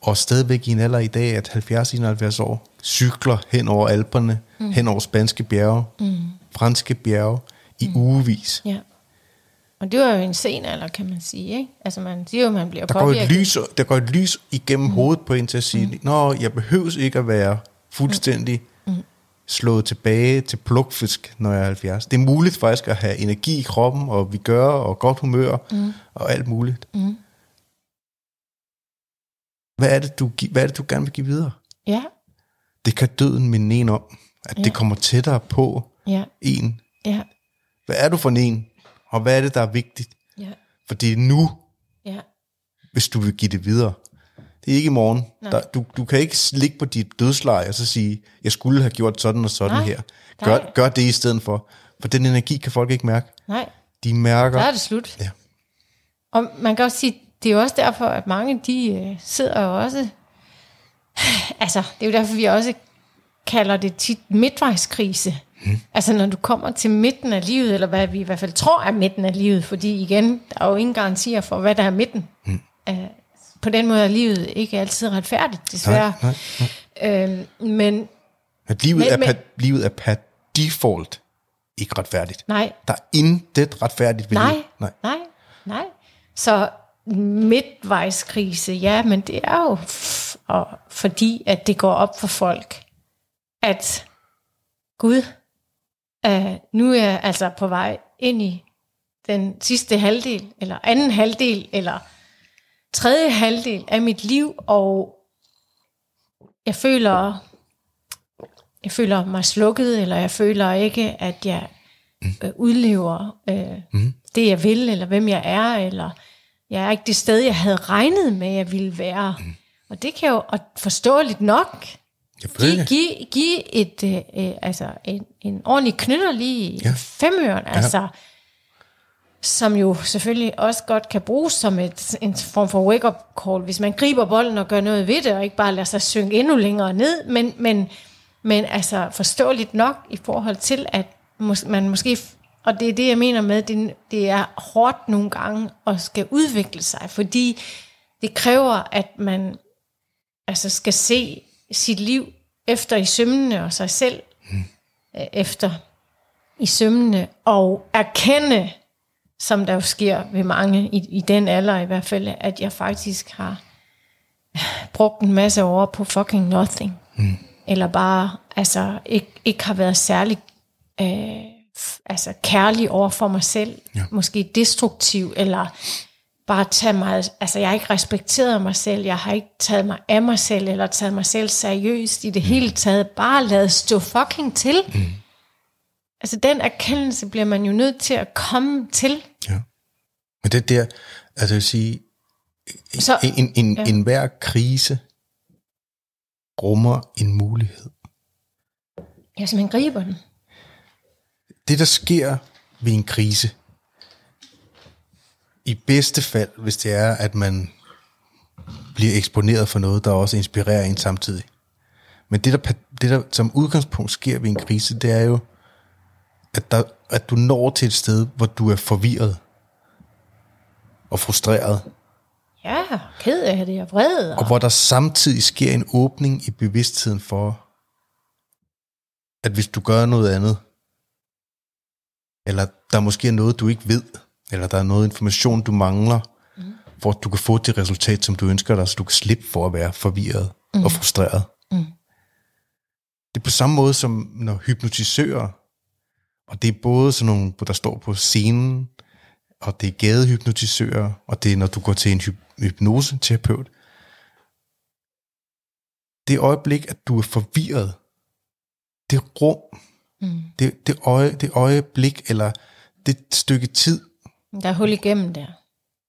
og stadigvæk i en alder i dag at 70-71 år, cykler hen over Alperne, mm. hen over spanske bjerge, mm. franske bjerge, i mm. ugevis.
Ja. Og det var jo en sen alder, kan man sige. Ikke? Altså man siger jo, man bliver
Der går, et lys, der går et lys igennem mm. hovedet på en til at sige, mm. Nå, jeg behøves ikke at være fuldstændig mm. slået tilbage til plukfisk, når jeg er 70. Det er muligt faktisk at have energi i kroppen, og vi gør, og godt humør, mm. og alt muligt. Mm. Hvad er, det, du, hvad er det, du gerne vil give videre?
Ja.
Det kan døden minde en om, at ja. det kommer tættere på
ja.
en.
Ja.
Hvad er du for en? Og hvad er det, der er vigtigt?
Ja.
For det er nu,
ja.
hvis du vil give det videre. Det er ikke i morgen. Der, du, du kan ikke ligge på dit dødsleje og så sige, jeg skulle have gjort sådan og sådan
Nej.
her. Gør, gør det i stedet for. For den energi kan folk ikke mærke.
Nej.
De mærker...
Der er det slut.
Ja.
Og man kan også sige, det er jo også derfor, at mange de øh, sidder jo også... Altså, det er jo derfor, vi også kalder det tit midtvejskrise. Hmm. Altså når du kommer til midten af livet, eller hvad vi i hvert fald tror er midten af livet, fordi igen, der er jo ingen garantier for, hvad der er midten. Hmm. Uh, på den måde er livet ikke altid retfærdigt, desværre.
Nej, nej,
nej. Uh, men...
At livet, men, er per, livet er per default ikke retfærdigt.
Nej.
Der er intet retfærdigt ved
nej,
livet.
Nej, nej, nej. Så midtvejskrise, ja, men det er jo f- og fordi, at det går op for folk, at Gud, uh, nu er jeg altså på vej ind i den sidste halvdel, eller anden halvdel, eller tredje halvdel af mit liv, og jeg føler, jeg føler mig slukket, eller jeg føler ikke, at jeg øh, udlever øh, mm. det, jeg vil, eller hvem jeg er, eller jeg er ikke det sted, jeg havde regnet med, jeg ville være. Mm. Og det kan jo, og forståeligt nok, give, give, give et, øh, øh, altså en, en ordentlig knytter lige ja. femøren, altså, ja. som jo selvfølgelig også godt kan bruges som et, en form for wake-up call, hvis man griber bolden og gør noget ved det, og ikke bare lader sig synke endnu længere ned, men, men, men altså forståeligt nok i forhold til, at mås- man måske, og det er det, jeg mener med, det, det er hårdt nogle gange at skal udvikle sig, fordi det kræver, at man altså skal se sit liv efter i sømmene, og sig selv mm. efter i sømmene, og erkende, som der jo sker ved mange i, i den alder i hvert fald, at jeg faktisk har brugt en masse år på fucking nothing. Mm. Eller bare altså ikke, ikke har været særlig øh, altså kærlig over for mig selv. Ja. Måske destruktiv, eller bare tage mig, altså jeg har ikke respekteret mig selv, jeg har ikke taget mig af mig selv, eller taget mig selv seriøst i det mm. hele taget, bare lavet stå fucking til. Mm. Altså den erkendelse bliver man jo nødt til at komme til.
Ja. Men det der, altså jeg vil sige, Så, en, en, ja. en hver krise rummer en mulighed.
Ja, så man griber den.
Det der sker ved en krise, i bedste fald, hvis det er, at man bliver eksponeret for noget, der også inspirerer en samtidig. Men det der, det, der som udgangspunkt sker ved en krise, det er jo, at, der, at du når til et sted, hvor du er forvirret og frustreret.
Ja, ked af det, og vred.
Og... og hvor der samtidig sker en åbning i bevidstheden for, at hvis du gør noget andet, eller der måske er noget, du ikke ved, eller der er noget information, du mangler, mm. for at du kan få det resultat, som du ønsker dig, så du kan slippe for at være forvirret mm. og frustreret. Mm. Det er på samme måde som når hypnotisører, og det er både sådan nogle, der står på scenen, og det er gadehypnotisører, og det er når du går til en hypnoseterapeut. Det øjeblik, at du er forvirret, det rum, Mm. Det, det, øje, det øjeblik, eller det stykke tid,
Der er hul igennem der.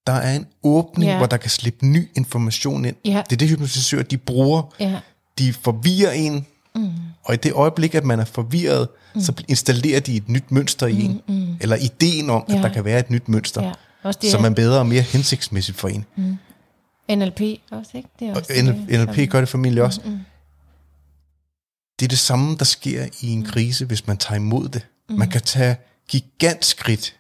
der er en åbning,
Ja.
hvor der kan slippe ny information ind.
Ja.
Det er det, hypnotisører de bruger.
Ja.
De forvirrer en, mm. og i det øjeblik, at man er forvirret, mm. så installerer de et nyt mønster i en. Mm. Eller ideen om, at
Ja.
der kan være et nyt mønster,
Ja. Også det
som
er
bedre og mere hensigtsmæssigt for en.
NLP også, ikke? Det er
Og
også det,
NLP gør det formentlig også.
Mm,
Det er det samme, der sker i en krise, hvis man tager imod det.
Mm.
Man kan tage gigantskridt,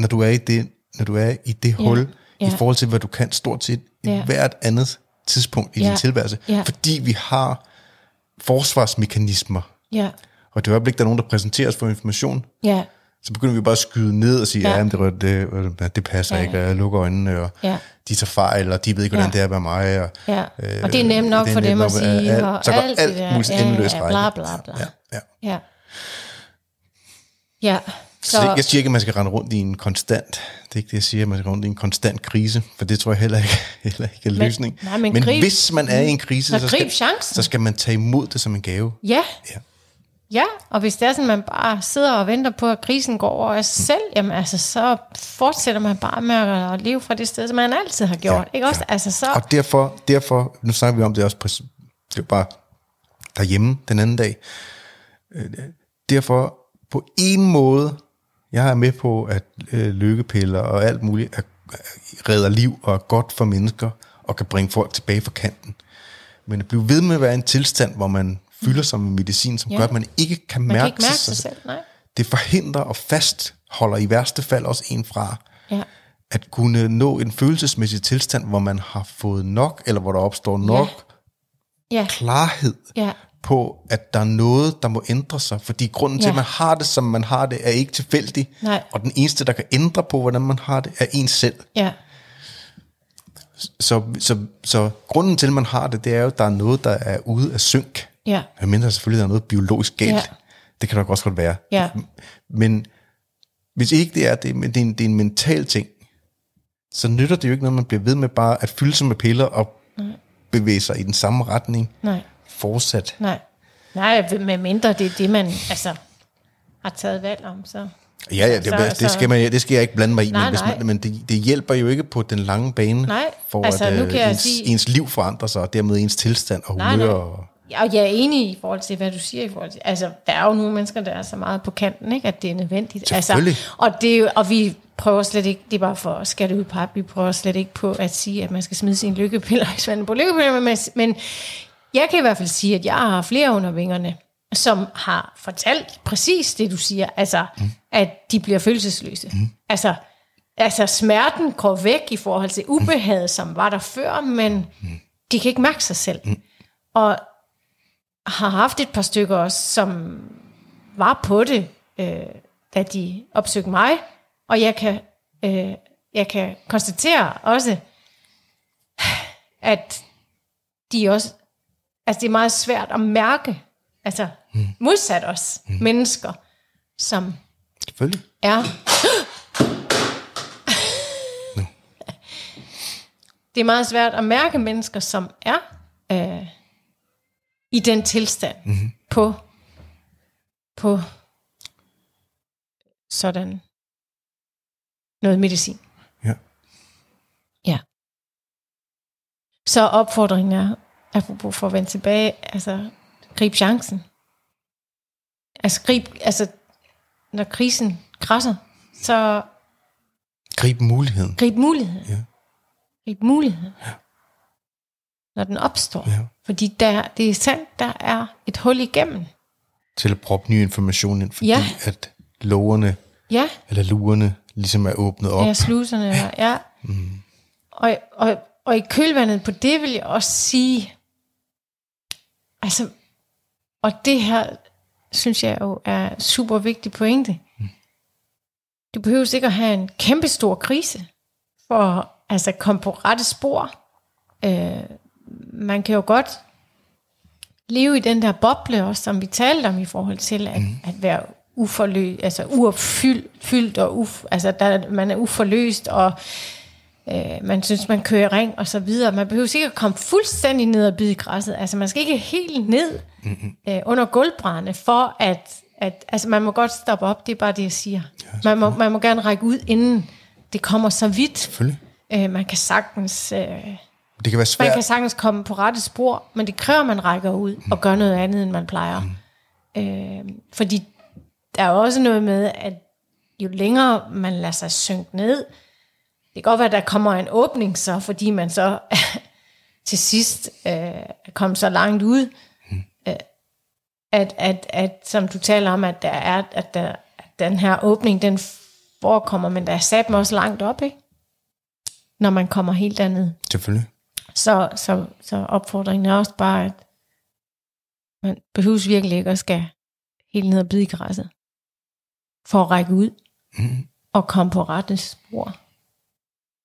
når du er i det, når du er i det hul,
ja.
i forhold til, hvad du kan stort set i
Ja.
hvert andet tidspunkt i
Ja.
din tilværelse.
Ja.
Fordi vi har forsvarsmekanismer.
Ja.
Og det øjeblik, der er nogen, der præsenterer os for information,
Ja.
så begynder vi bare at skyde ned og sige, ja,
Ja.
det, det, det passer
Ja.
ikke, og jeg lukker øjnene, og
Ja.
de tager fejl, og de ved ikke, hvordan
Ja.
det er at være mig. Og,
Ja. Og det er nemt nok
er
for
nemt
dem at
nok,
sige,
alt-
og
så går
alt
alt muligt
Ja,
endeløst
ja, bla, bla, bla.
Ja, ja.
Ja. Ja.
Så, så jeg siger ikke, at man skal rende rundt i en konstant, det er ikke det, jeg siger, at man skal rende rundt i en konstant krise, for det tror jeg heller ikke, heller ikke er
Men-
løsning.
nej, men
men
grib-
hvis man er i en krise,
Så
så skal,
chancen.
så skal man tage imod det som en gave.
Ja.
Ja.
Ja, og hvis det er sådan, man bare sidder og venter på, at krisen går over af sig selv, jamen altså, så fortsætter man bare med at leve fra det sted, som man altid har gjort.
Ja,
ikke også?
ja.
Altså, så,
Og derfor, derfor, nu snakker vi om det også på, det var bare derhjemme den anden dag. Øh, Derfor på en måde, jeg er med på, at øh, lykkepiller og alt muligt er, er- redder liv og er godt for mennesker og kan bringe folk tilbage fra kanten. Men at blive ved med at være i en tilstand, hvor man fylder sig med medicin, som
Ja.
gør, at man ikke kan
man
mærke,
kan ikke mærke sig selv. Nej.
Det forhindrer og fastholder i værste fald også en fra
Ja.
at kunne nå en følelsesmæssig tilstand, hvor man har fået nok, eller hvor der opstår nok
Ja.
klarhed
Ja.
På, at der er noget, der må ændre sig. Fordi grunden til,
Ja.
at man har det, som man har det, er ikke tilfældig.
Nej.
Og den eneste, der kan ændre på, hvordan man har det, er en selv.
Ja.
Så, så, så grunden til, at man har det, det er jo, at der er noget, der er ude af synk.
Ja.
Mindre selvfølgelig, der er noget biologisk galt.
Ja.
Det kan der også godt være.
Ja.
Men hvis ikke det er det, men det er en, det er en mental ting, så nytter det jo ikke noget, man bliver ved med bare at fylde sig med piller og bevæge sig i den samme retning
Nej.
Fortsat.
Nej. Nej, med mindre det er det, man altså, har taget valg om, så...
Ja, ja, det,
Så-
det, skal, man, det skal jeg ikke blande mig i,
Nej,
men, hvis
nej.
man, men det, det hjælper jo ikke på den lange bane,
Nej,
for
altså,
at
nu
øh,
kan
ens,
sige-
ens liv forandrer sig, og dermed ens tilstand og
Nej,
humør.
nej.
Og,
Ja, og jeg er enig i forhold til, hvad du siger i forhold til, altså, der er jo nogle mennesker, der er så meget på kanten, ikke, at det er nødvendigt.
Selvfølgelig.
Altså, og, det er jo, og vi prøver slet ikke, det er bare for at skære ud på, vi prøver slet ikke på at sige, at man skal smide sine lykkepiller i svanden på lykkepiller, men, men jeg kan i hvert fald sige, at jeg har flere under vingerne, som har fortalt præcis det, du siger, altså, mm. at de bliver følelsesløse. Mm. Altså, altså, smerten går væk i forhold til ubehaget, som var der før, men mm. de kan ikke mærke sig selv. Mm. Og har haft et par stykker også, som var på det, øh, da de opsøgte mig, og jeg kan, øh, jeg kan konstatere også, at de også, altså det er meget svært at mærke, altså mm. modsat os mm. mennesker, som
selvfølgelig.
er... Det er meget svært at mærke mennesker, som er øh, i den tilstand mm-hmm. på, på sådan noget medicin.
Ja.
Ja. Så opfordringen er, apropos for at vende tilbage, altså grib chancen. Altså grib, altså når krisen krasser, så
Grib muligheden.
grib muligheden.
Ja.
Grib muligheden. Ja. Når den opstår.
Ja.
Fordi der, det er sandt, der er et hul igennem.
Til at proppe ny information ind, fordi
Ja.
at loverne,
Ja,
eller lurerne, ligesom er åbnet op.
ja sluserne. Ja. ja. Mm. Og, og, og i kølvandet på det vil jeg også sige, altså, og det her, synes jeg jo er super vigtig pointe. Du behøver ikke at have en kæmpe stor krise, for at altså, komme på rette spor. Øh, man kan jo godt leve i den der boble også, som vi talte om i forhold til at, mm. at være uforløst, altså uopfyldt fyldt og uf, altså der, man er uforløst og øh, man synes, man kører ring og så videre. Man behøver ikke at komme fuldstændig ned og bide i græsset. Altså, man skal ikke helt ned mm-hmm. øh, under gulvbrændene for at, at... Altså, man må godt stoppe op, det er bare det, jeg siger. Ja, man, må, man må gerne række ud, inden det kommer så vidt.
Selvfølgelig.
Øh, man kan sagtens... Øh,
Det kan være svært.
man kan sagtens komme på rette spor, men det kræver, at man rækker ud og gør noget andet, end man plejer. Mm. Øh, fordi der er også noget med, at jo længere man lader sig synke ned, det kan godt være, at der kommer en åbning så, fordi man så til sidst øh, er kommet så langt ud, mm. øh, at, at, at, som du taler om, at der er, at, der, at den her åbning, den forekommer, men der er sat mig også langt op, ikke? Når man kommer helt derned.
Selvfølgelig.
Så, så, så opfordringen er også bare, at man behøves virkelig ikke at skal helt ned og bide i græsset, for at række ud
Mm.
og komme på rette spor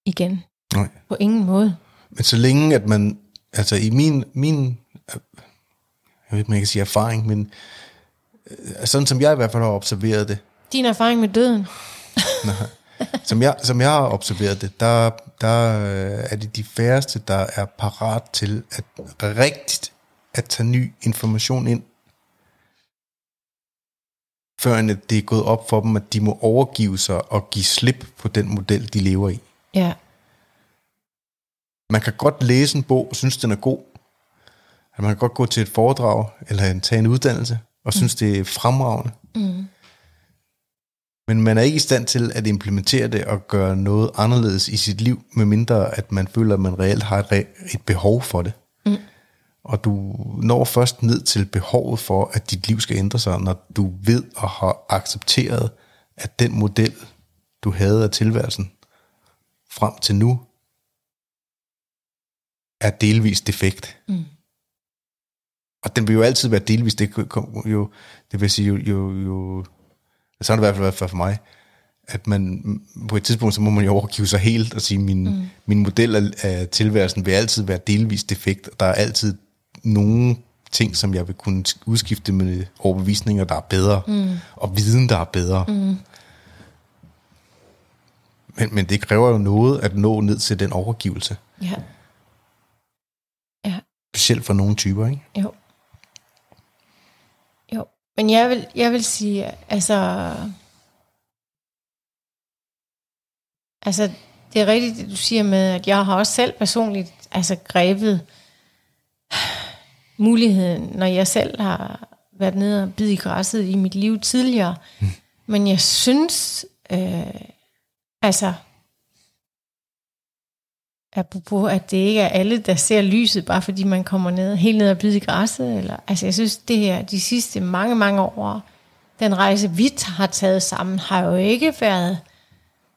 igen.
Nej.
På ingen måde.
Men så længe, at man, altså i min, min jeg ved ikke, jeg kan sige erfaring, men øh, sådan som jeg i hvert fald har observeret det,
Din erfaring med døden.
som jeg, som jeg har observeret det, der, der øh, er det de færreste, der er parat til at rigtigt at tage ny information ind, før det er gået op for dem, at de må overgive sig og give slip på den model, de lever i.
Ja,
Man kan godt læse en bog og synes, den er god. At man kan godt gå til et foredrag eller tage en uddannelse og synes, det er fremragende.
Mm.
Men man er ikke i stand til at implementere det og gøre noget anderledes i sit liv, medmindre at man føler, at man reelt har et, re- et behov for det.
Mm.
Og du når først ned til behovet for, at dit liv skal ændre sig, når du ved og har accepteret, at den model, du havde af tilværelsen frem til nu, er delvis defekt.
Mm.
Og den vil jo altid være delvis, det, kom- jo, det vil sige jo, jo, jo så har det i hvert fald været for mig, at man på et tidspunkt, så må man jo overgive sig helt og sige, min, mm. min model af, af tilværelsen vil altid være delvis defekt, og der er altid nogle ting, som jeg vil kunne udskifte med overbevisninger, der er bedre, mm. og viden, der er bedre. Mm. Men, men det kræver jo noget at nå ned til den overgivelse,
ja, ja.
specielt for nogle typer, ikke?
Jo. Jo. Men jeg vil, jeg vil sige, altså... Altså, det er rigtigt, det du siger med, at jeg har også selv personligt altså, grebet muligheden, når jeg selv har været nede og bide i græsset i mit liv tidligere. Mm. Men jeg synes, øh, altså, apropos, at det ikke er alle, der ser lyset, bare fordi man kommer ned, helt ned og bide i græsset. Eller, altså, jeg synes, det her, de sidste mange, mange år, den rejse, vi har taget sammen, har jo ikke været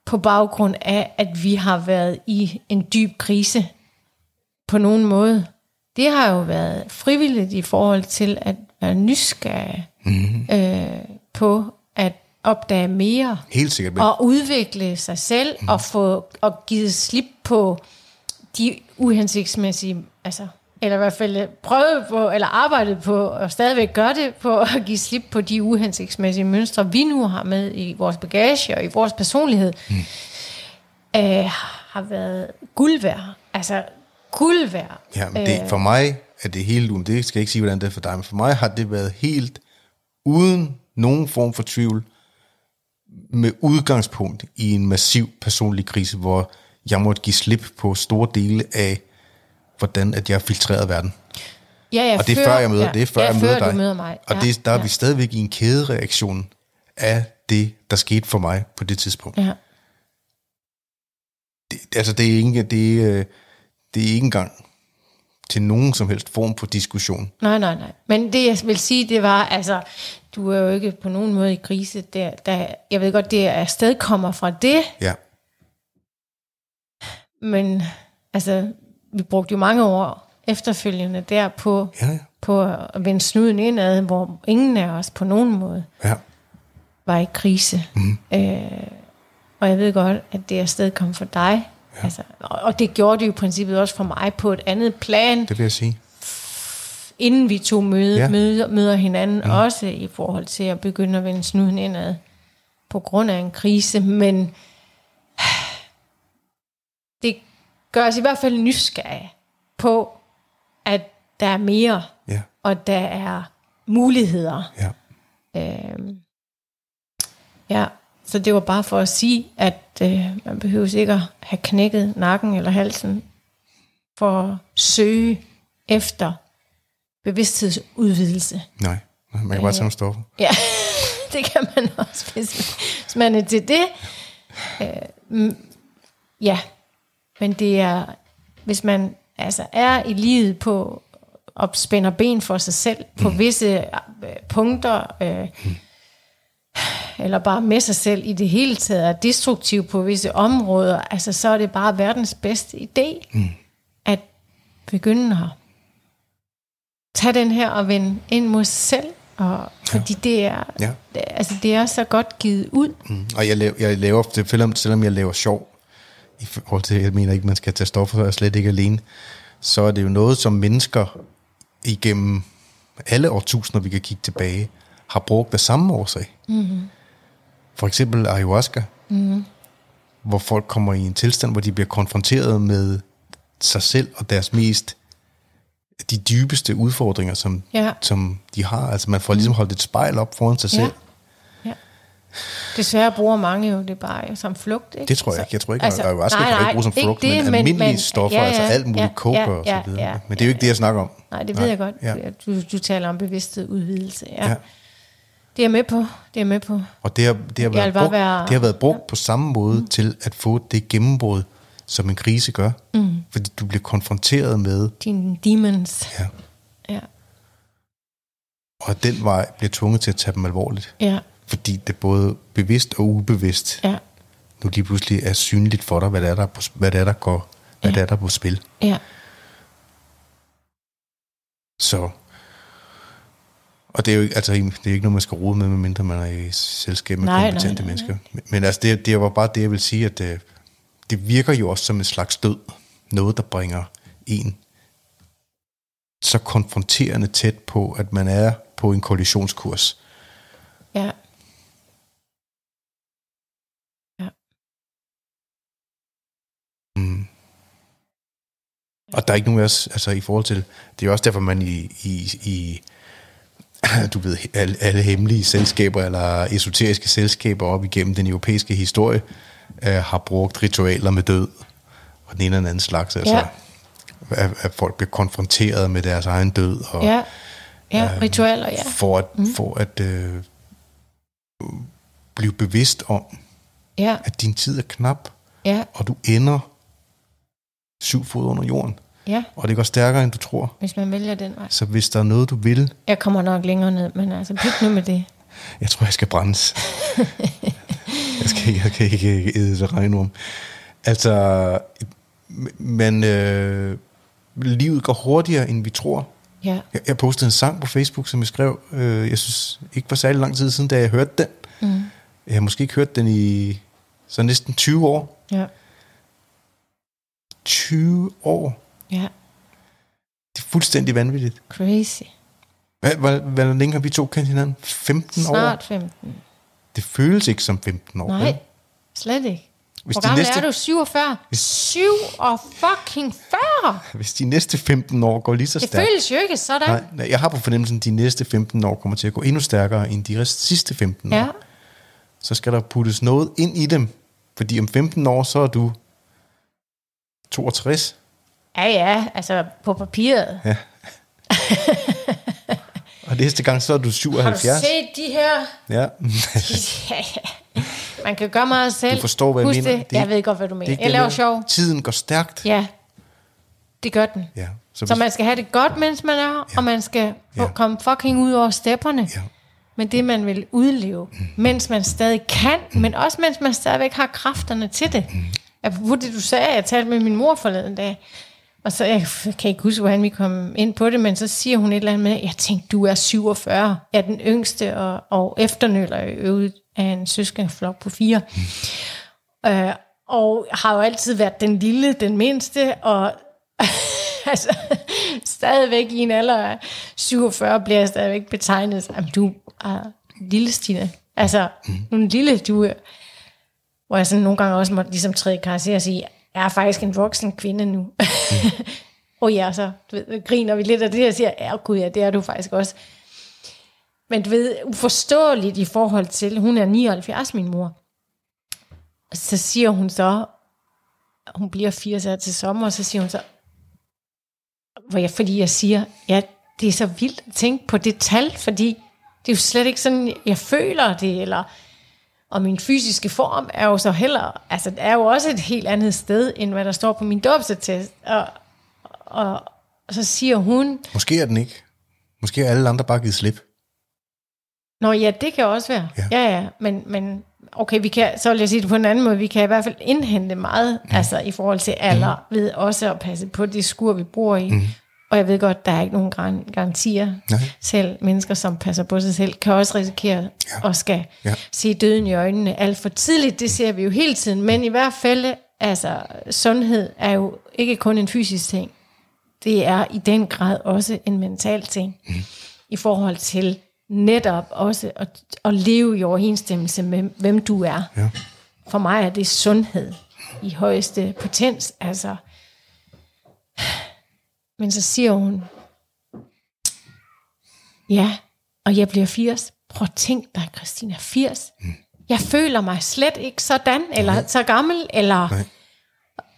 på baggrund af, at vi har været i en dyb krise på nogen måde. Det har jo været frivilligt i forhold til at være nysgerrig mm-hmm. øh, på at opdage mere
Helt sikkert. Men,
og udvikle sig selv mm. og få og give slip på de uhensigtsmæssige, altså, eller i hvert fald prøve på, eller arbejde på, og stadigvæk gøre det på at give slip på de uhensigtsmæssige mønstre, vi nu har med i vores bagage og i vores personlighed, mm. øh, har været guld værd. Altså, guld værd.
Ja, men det, for mig er det helt uden, det skal jeg ikke sige, hvordan det er for dig, men for mig har det været helt uden nogen form for tvivl, med udgangspunkt i en massiv personlig krise, hvor jeg måtte give slip på store dele af, hvordan at jeg filtrerede verden.
Ja, ja,
Og det er før jeg møder, ja, det er før
ja,
jeg møder
før
dig.
Du møder mig.
Og
ja,
det, der er
ja.
vi stadigvæk i en kædereaktion af det, der skete for mig på det tidspunkt.
Ja.
Det, altså det er ikke, det er, det er ikke engang til nogen som helst form for diskussion.
Nej, nej, nej. Men det, jeg vil sige, det var, altså, du er jo ikke på nogen måde i krise. Der, der, jeg ved godt, det er afsted kommer fra det,
Ja,
men altså, vi brugte jo mange år efterfølgende der på,
ja, ja.
på at vende snuden indad, hvor ingen af os på nogen måde
ja.
var i krise. Mm. Øh, og jeg ved godt, at det afsted kom for dig. Ja. Altså, og, og det gjorde det jo i princippet også for mig på et andet plan,
Det vil jeg sige.
Inden vi to møde,
Ja.
møder, møder hinanden, mm. også i forhold til at begynde at vende snuden indad på grund af en krise. Men det gør os i hvert fald nysgerrige på, at der er mere,
Ja,
og der er muligheder.
ja.
Øhm, ja, så det var bare for at sige, at øh, man behøver ikke at have knækket nakken eller halsen for at søge efter bevidsthedsudvidelse.
Nej, man kan bare tage nogle stoffer.
Ja, det kan man også, hvis, hvis man er til det. Øh, mm, ja, men det er, hvis man altså er i livet på og spænder ben for sig selv på
Mm.
visse øh, punkter, øh, eller bare med sig selv i det hele taget, er destruktiv på visse områder, altså så er det bare verdens bedste idé,
Mm.
at begynde at tage den her og vende ind mod sig selv, og, fordi det er,
Ja.
altså det er så godt givet ud.
Mm. Og jeg laver, jeg laver det, selvom, selvom jeg laver sjov, i forhold til, jeg mener ikke, man skal tage stoffer, er jeg slet ikke alene, så er det jo noget, som mennesker igennem alle årtusinder, vi kan kigge tilbage, har brugt af samme årsag. Mm-hmm. For eksempel ayahuasca, mm-hmm. hvor folk kommer i en tilstand, hvor de bliver konfronteret med sig selv og deres mest de dybeste udfordringer, som,
Ja.
som de har. Altså man får ligesom holdt et spejl op foran sig
Ja.
selv.
Ja. Desværre bruger mange jo det bare som flugt. Ikke?
Det tror jeg ikke. Jeg tror ikke, altså, ayahuasca kan ikke bruge som
ikke
frugt, men
det,
almindelige stoffer,
ja,
altså alt muligt
ja,
coke
ja,
og så
ja,
videre.
ja,
men det er jo ikke det, jeg snakker om.
Nej, det ved jeg godt.
Ja.
Du, du taler om bevidsthed udvidelse. Ja.
Ja.
ja. Det er jeg med på. Det er med på.
Og det har, det har, været, brugt,
være-
det har været brugt på samme måde mm. til at få det gennembrud, som en krise gør. Mm. Fordi du bliver konfronteret med,
Dine demons.
ja,
Ja.
og at den vej bliver tvunget til at tage dem alvorligt.
Ja.
Fordi det både bevidst og ubevidst
Ja.
nu lige pludselig er synligt for dig, hvad det er, der, er på, hvad det er, der går, hvad
Ja.
det er, der er på spil.
Ja.
Så, og det er jo ikke, altså, det er ikke noget, man skal rode med, medmindre man er i selskab med
Nej, nej,
kompetente
nej,
mennesker. Men, men altså, det, det var bare det, jeg vil sige, at det, virker jo også som en slags død. Noget, der bringer en så konfronterende tæt på, at man er på en kollisionskurs.
Ja. Ja.
Og der er ikke nogen af os, altså i forhold til, det er jo også derfor, man i, i, i du ved, alle, alle hemmelige selskaber, eller esoteriske selskaber op igennem den europæiske historie, øh, har brugt ritualer med død, og den ene eller anden slags, altså,
Ja.
at, at folk bliver konfronteret med deres egen død, og
Ja. Ja, ritualer, ja.
for at, mm. for at øh, blive bevidst om,
Ja,
at din tid er knap,
ja,
og du ender syv fod under jorden,
ja,
og det går stærkere, end du tror.
hvis man vælger den vej.
Så hvis der er noget, du vil,
Jeg kommer nok længere ned, men altså, pyt nu med det.
Jeg tror, jeg skal brændes. jeg, skal, jeg kan ikke æde det regnorm. Altså, men øh, livet går hurtigere, end vi tror.
Ja,
Jeg, jeg postede en sang på Facebook, som jeg skrev, øh, jeg synes ikke var særlig lang tid siden, da jeg hørte den. Mm. Jeg har måske ikke hørt den i så næsten 20 år.
ja,
20 år.
ja.
Det er fuldstændig vanvittigt.
Crazy.
Hvad, hvor, hvor længe har vi to kendt hinanden? 15 år?
Snart 15.
Det føles ikke som 15 år. vel?
Nej, slet ikke.
Hvis
Hvor gammel
næste-
er du? 47? 7 og fucking 40!
Hvis de næste 15 år går lige så
Det
stærkt.
føles jo ikke sådan.
Nej, nej, jeg har på fornemmelsen, at de næste 15 år kommer til at gå endnu stærkere end de sidste 15
Ja,
år. Så skal der puttes noget ind i dem. Fordi om 15 år, så er du 62.
ja, ja altså på papiret.
Og næste gang, så er du
Har du
77.
set de her?
Ja.
Ja, ja. Man kan gøre meget selv.
Du forstår, hvad jeg
Husk
mener.
Det.
Det
jeg ved godt, hvad du
Det er
mener.
ikke
Jeg
det,
laver sjov.
Tiden går stærkt.
Ja, det gør den.
Ja. Så,
Så
hvis,
man skal have det godt, mens man er, og man skal
Ja.
ja. komme fucking ud over stepperne.
ja.
Men det, man vil udleve, mm. mens man stadig kan, mm. men også mens man stadigvæk har kræfterne til det. Mm. Apropos det, du sagde, jeg talte med min mor forleden dag, og så, jeg kan ikke huske, hvordan vi kom ind på det, men så siger hun et eller andet med, jeg tænkte, du er 47, jeg er den yngste, og, og efternøller i øvrigt af en søskenflok på fire. Mm. Øh, og har jo altid været den lille, den mindste, og altså, stadigvæk i en alder af 47 bliver jeg stadigvæk betegnet som, "Jamen, du er lille, Stine. Altså, mm. en lille, du er, hvor jeg sådan nogle gange også måtte ligesom træde i karakter og sige, jeg er faktisk en voksen kvinde nu. Mm. og oh ja, så du ved, griner vi lidt af det, og siger, ja oh gud ja, det er du faktisk også. Men du ved, uforståeligt i forhold til, hun er 79, min mor. Så siger hun så, hun bliver 80 år til sommer, og så siger hun så, hvor jeg, fordi jeg siger, ja, det er så vildt at tænke på det tal, fordi det er jo slet ikke sådan, jeg føler det, eller, og min fysiske form er jo så heller, altså det er jo også et helt andet sted, end hvad der står på min dåbsattest. Og, og, og så siger hun...
Måske er den ikke. Måske er alle andre bare givet slip.
Nå ja, det kan også være. Ja, ja, ja. Men, men okay, vi kan, så vil jeg sige det på en anden måde, vi kan i hvert fald indhente meget, mm. altså i forhold til alder, mm. ved også at passe på det skur, vi bor i. Mm. Og jeg ved godt, der er ikke nogen garantier. Nej. Selv mennesker, som passer på sig selv, kan også risikere ja. at skal ja. se døden i øjnene alt for tidligt. Det ser vi jo hele tiden. Men i hvert fald, altså sundhed er jo ikke kun en fysisk ting. Det er i den grad også en mental ting. Mm. I forhold til netop også at, at leve i overensstemmelse med, hvem du er. Ja. For mig er det sundhed i højeste potens. Altså, men så siger hun, ja, og jeg bliver 80. Prøv at tænke dig, Christina, 80. Mm. Jeg føler mig slet ikke sådan, eller Nej. så gammel, eller... Nej.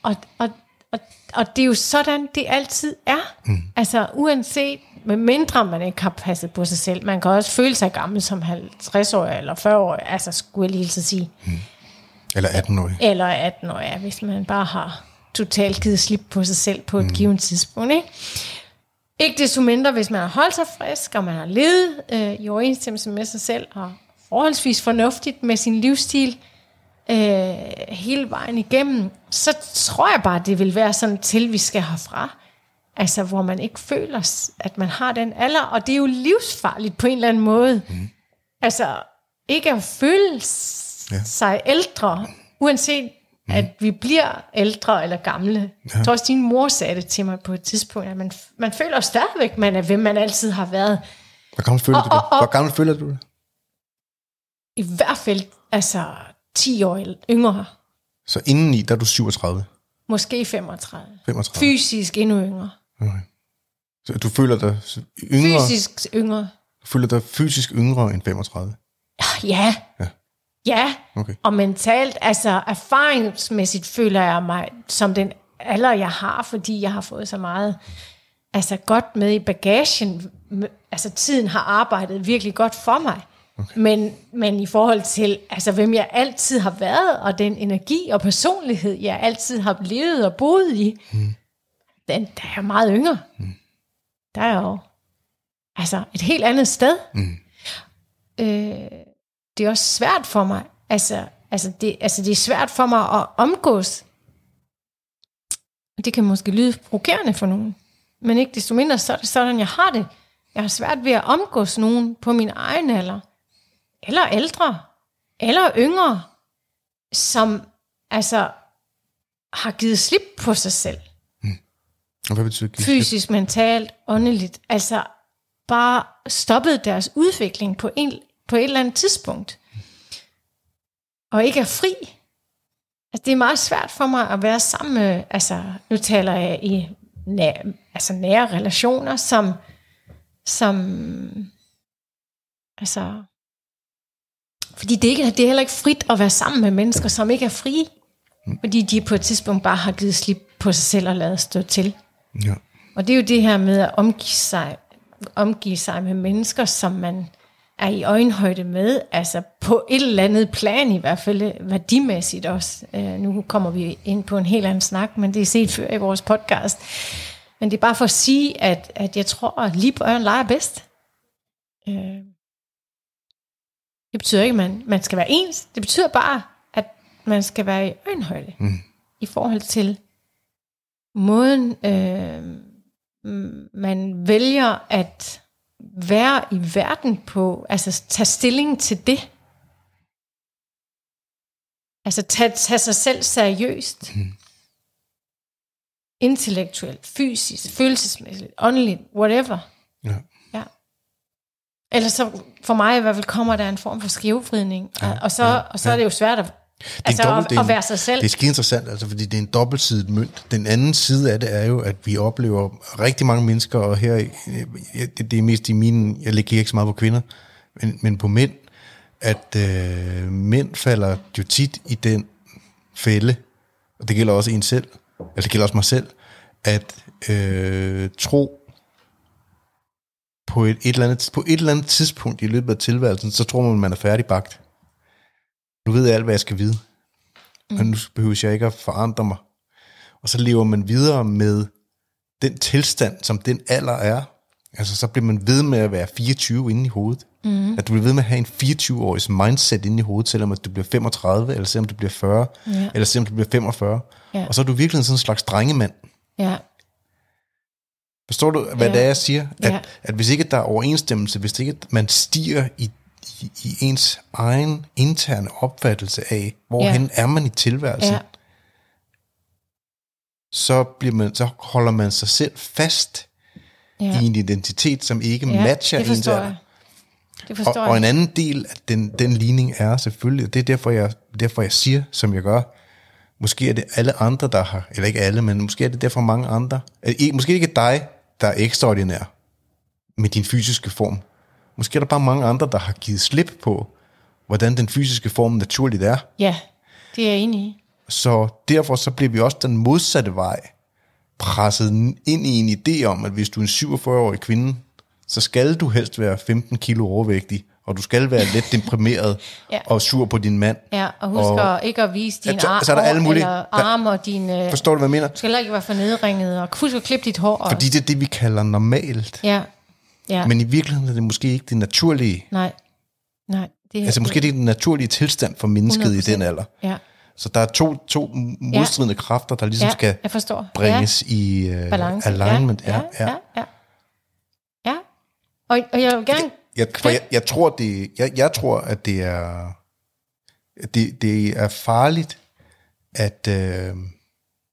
Og, og, og, og det er jo sådan, det altid er. Mm. Altså uanset, med mindre man ikke har passet på sig selv. Man kan også føle sig gammel som 50-årig eller 40-årig, altså skulle jeg lige så sige. Mm.
Eller 18-årig.
Eller 18-årig, ja, hvis man bare har totalt givet slip på sig selv på et mm. givet tidspunkt. Ikke? ikke desto mindre, hvis man har holdt sig frisk, og man har levet øh, i overensstemmelse med sig selv, og forholdsvis fornuftigt med sin livsstil, øh, hele vejen igennem, så tror jeg bare, det vil være sådan til, vi skal herfra. Altså, hvor man ikke føler, at man har den alder, og det er jo livsfarligt på en eller anden måde. Mm. Altså, ikke at føle ja. sig ældre, uanset mm. at vi bliver ældre eller gamle. Ja. Jeg tror også, din mor sagde det til mig på et tidspunkt, at man, man føler stadigvæk, man er hvem man altid har været.
Hvor gammel føler og, du det? Hvor gammel føler du det?
I hvert fald, altså 10 år yngre.
Så indeni, der er du 37?
Måske 35.
35.
Fysisk endnu yngre. Okay.
Så du føler dig yngre?
Fysisk yngre.
Du føler dig fysisk yngre end 35?
Ja. Ja. Ja, okay. og mentalt, altså erfaringsmæssigt føler jeg mig som den alder, jeg har, fordi jeg har fået så meget altså godt med i bagagen. Altså tiden har arbejdet virkelig godt for mig. Okay. Men, men i forhold til, altså hvem jeg altid har været, og den energi og personlighed, jeg altid har levet og boet i, mm. den, der er meget yngre. Mm. Der er jo altså et helt andet sted. Mm. Øh, det er også svært for mig. Altså, altså, det, altså det er svært for mig at omgås. Det kan måske lyde provokerende for nogen. Men ikke desto mindre, så er det sådan, jeg har det. Jeg har svært ved at omgås nogen på min egen alder. Eller ældre. Eller yngre. Som altså har givet slip på sig selv.
Og hvad betyder
det? Fysisk, mentalt, åndeligt. Altså bare stoppet deres udvikling på en, på et eller andet tidspunkt, og ikke er fri. Altså, det er meget svært for mig at være sammen med, altså, nu taler jeg i nære, altså nære relationer, som, som, altså, fordi det, ikke, det er heller ikke frit at være sammen med mennesker, som ikke er frie. Fordi de på et tidspunkt bare har givet slip på sig selv og lavet stå til. Ja. Og det er jo det her med at omgive sig, omgive sig med mennesker, som man er i øjenhøjde med, altså på et eller andet plan i hvert fald, værdimæssigt også. Uh, nu kommer vi ind på en helt anden snak, men det er set før i vores podcast. Men det er bare for at sige, at, at jeg tror, at lige børn leger bedst. Uh, det betyder ikke, at man, man skal være ens. Det betyder bare, at man skal være i øjenhøjde mm. i forhold til måden, uh, man vælger at være i verden på, altså tage stilling til det. Altså tage, tage sig selv seriøst. Mm. Intellektuelt, fysisk, følelsesmæssigt, åndeligt, whatever. Ja. ja. Ellers så, for mig i hvert fald, kommer der en form for skævvridning. Ja, og så, ja, og så ja. er det jo svært at
Det
Altså,
dobbelt-
at-
det er
at
en-
være sig selv.
Det er skide interessant, altså, fordi det er en dobbeltsidet mønt. Den anden side af det er jo, at vi oplever rigtig mange mennesker, og her, det, det er mest i mine, jeg lægger ikke så meget på kvinder, men, men på mænd, at øh, mænd falder jo tit i den fælde, og det gælder også en selv, eller det gælder også mig selv, at øh, tro på et, et, eller andet, på et eller andet tidspunkt i løbet af tilværelsen, så tror man, man er færdigbagt. Nu ved jeg alt, hvad jeg skal vide. Mm. Og nu behøver jeg ikke at forandre mig. Og så lever man videre med den tilstand, som den alder er. Altså, så bliver man ved med at være 24 inde i hovedet. Mm. At du bliver ved med at have en 24-årigs mindset inde i hovedet, selvom at du bliver 35, eller selvom du bliver 40,
Ja.
eller selvom du bliver 45.
Ja.
Og så er du virkelig sådan en slags drengemand.
Ja,
Forstår du, hvad
Ja.
det er, jeg siger? At,
Ja.
at hvis ikke der er overensstemmelse, hvis ikke man stiger i, i, i ens egen interne opfattelse af, hvorhen
Ja.
er man i tilværelsen,
ja,
så, bliver man, så holder man sig selv fast
ja.
i en identitet, som ikke
ja.
matcher
det
ens
forstår jeg. Det
Og,
forstår
og en
jeg.
anden del af den, den ligning er selvfølgelig, og det er derfor jeg, derfor jeg siger, som jeg gør, måske er det alle andre, der har, eller ikke alle, men måske er det derfor mange andre, måske ikke dig, der er ekstraordinær med din fysiske form. Måske er der bare mange andre, der har givet slip på, hvordan den fysiske form naturligt er.
Ja, det er jeg enig i.
Så derfor så bliver vi også den modsatte vej presset ind i en idé om, at hvis du er en 47-årig kvinde, så skal du helst være 15 kilo overvægtig, og du skal være let deprimeret
Ja.
og sur på din mand.
Ja, og husk
Og-
ikke at vise din
så-
ar-
så er der alle mulige-
eller
der-
arm og din... Øh,
Forstår du, hvad jeg mener?
du skal heller ikke være for nedringet, og husk at klippe dit hår.
Fordi det er det, vi kalder normalt.
Ja, ja,
Men i virkeligheden er det måske ikke det naturlige.
nej, nej. Det,
Altså måske det er den naturlige tilstand for mennesket i
100%.
den alder.
Ja,
Så der er to, to modstridende kræfter, der ligesom
ja
skal
jeg forstår.
bringes i
ja,
uh,
balance.
alignment.
Ja, ja, ja. ja. ja. Og, og jeg vil gerne...
Jeg, for jeg, jeg tror det jeg, jeg tror at det er det, det er farligt at øh,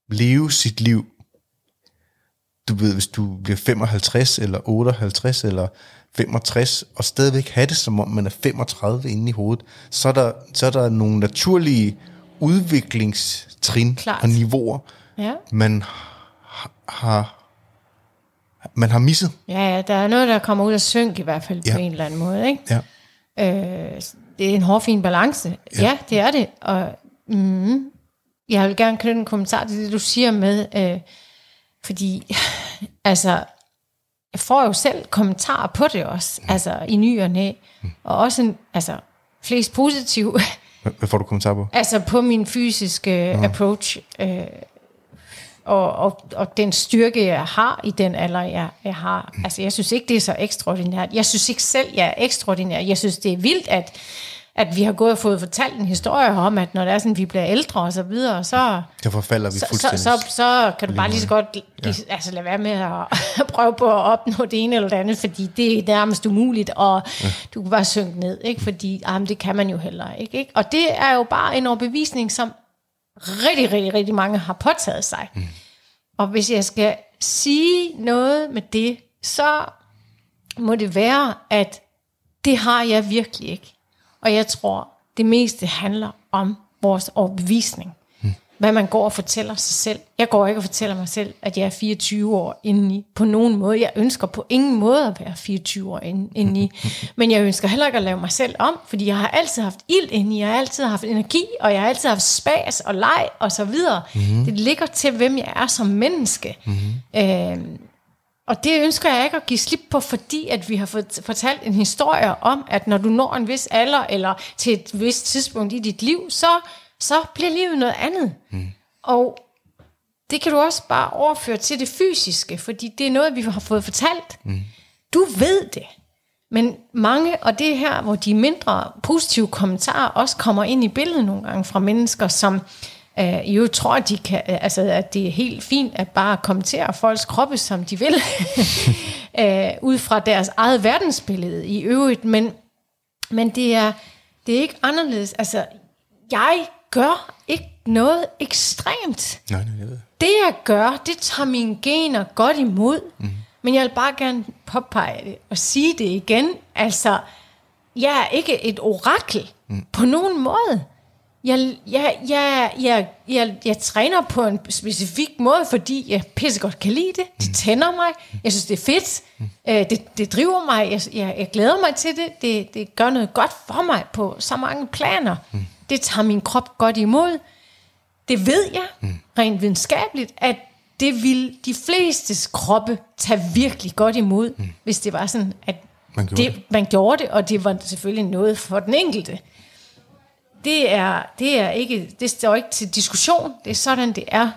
leve sit liv du ved hvis du bliver 55 eller 58 eller 65 og stadigvæk have det som om man er 35 inde i hovedet så er der, så er der nogle naturlige udviklingstrin
Klart.
og niveauer
Ja.
man har- man har misset
ja, ja, der er noget, der kommer ud af synk i hvert fald
Ja.
på en eller anden måde, ikke?
ja.
Øh, det er en hårfin balance. Ja, ja det er det. Og mm, jeg vil gerne knytte en kommentar til det, du siger med, øh, fordi altså, jeg får jo selv kommentarer på det også, altså i ny og næ, og også en, altså, flest positive,
Hvad, får du kommentar på?
altså på min fysiske uh approach, øh, og, og, og den styrke, jeg har i den alder, jeg, jeg har. Altså, jeg synes ikke, det er så ekstraordinært. Jeg synes ikke selv, jeg er ekstraordinær. Jeg synes, det er vildt, at, at vi har gået og fået fortalt en historie om, at når det er sådan, vi bliver ældre og så videre, så,
Der forfalder vi
så, så,
fuldstændig.
så, så kan du bare lige så godt ja. altså, lade være med at prøve på at opnå det ene eller det andet, fordi det er nærmest umuligt, og ja. du kan bare synke ned, ikke? fordi jamen, det kan man jo heller ikke, ikke. Og det er jo bare en overbevisning, som rigtig, rigtig, rigtig mange har påtaget sig. Mm. Og hvis jeg skal sige noget med det, så må det være, at det har jeg virkelig ikke. Og jeg tror, det meste handler om vores overbevisning. Mm. Hvad man går og fortæller sig selv. Jeg går ikke og fortæller mig selv, at jeg er 24 år indeni. På nogen måde. Jeg ønsker på ingen måde at være 24 år indeni. Men jeg ønsker heller ikke at lave mig selv om, fordi jeg har altid haft ild indeni. Jeg har altid haft energi, og jeg har altid haft spas og leg og så videre. Mm. Det ligger til, hvem jeg er som menneske. Mm. Øh, og det ønsker jeg ikke at give slip på, fordi at vi har fået fortalt en historie om, at når du når en vis alder, eller til et vist tidspunkt i dit liv, så, så bliver livet noget andet. Mm. Og det kan du også bare overføre til det fysiske, fordi det er noget, vi har fået fortalt. Mm. Du ved det. Men mange, og det er her, hvor de mindre positive kommentarer også kommer ind i billedet nogle gange fra mennesker, som øh, jo tror, at, de kan, øh, altså, at det er helt fint at bare kommentere folks kroppe, som de vil, øh, ud fra deres eget verdensbillede i øvrigt. Men, men det, er, det er ikke anderledes. Altså, jeg gør ikke noget ekstremt.
Nej, nej, jeg ved.
Det jeg gør, det tager mine gener godt imod. Mm. Men jeg vil bare gerne påpege det og sige det igen. Altså, jeg er ikke et orakel mm. på nogen måde. Jeg, jeg, jeg, jeg, jeg, jeg træner på en specifik måde, fordi jeg pissegodt kan lide det. Det tænder mig. Jeg synes, det er fedt. Øh, det, det driver mig. Jeg, jeg, jeg glæder mig til det. det. Det gør noget godt for mig på så mange planer. Det tager min krop godt imod. Det ved jeg rent videnskabeligt, at det vil de flestes kroppe tage virkelig godt imod, hvis det var sådan, at
Man gjorde
det, man gjorde det, og det var selvfølgelig noget for den enkelte. Det er, det er ikke, det står ikke til diskussion. Det er sådan, det er.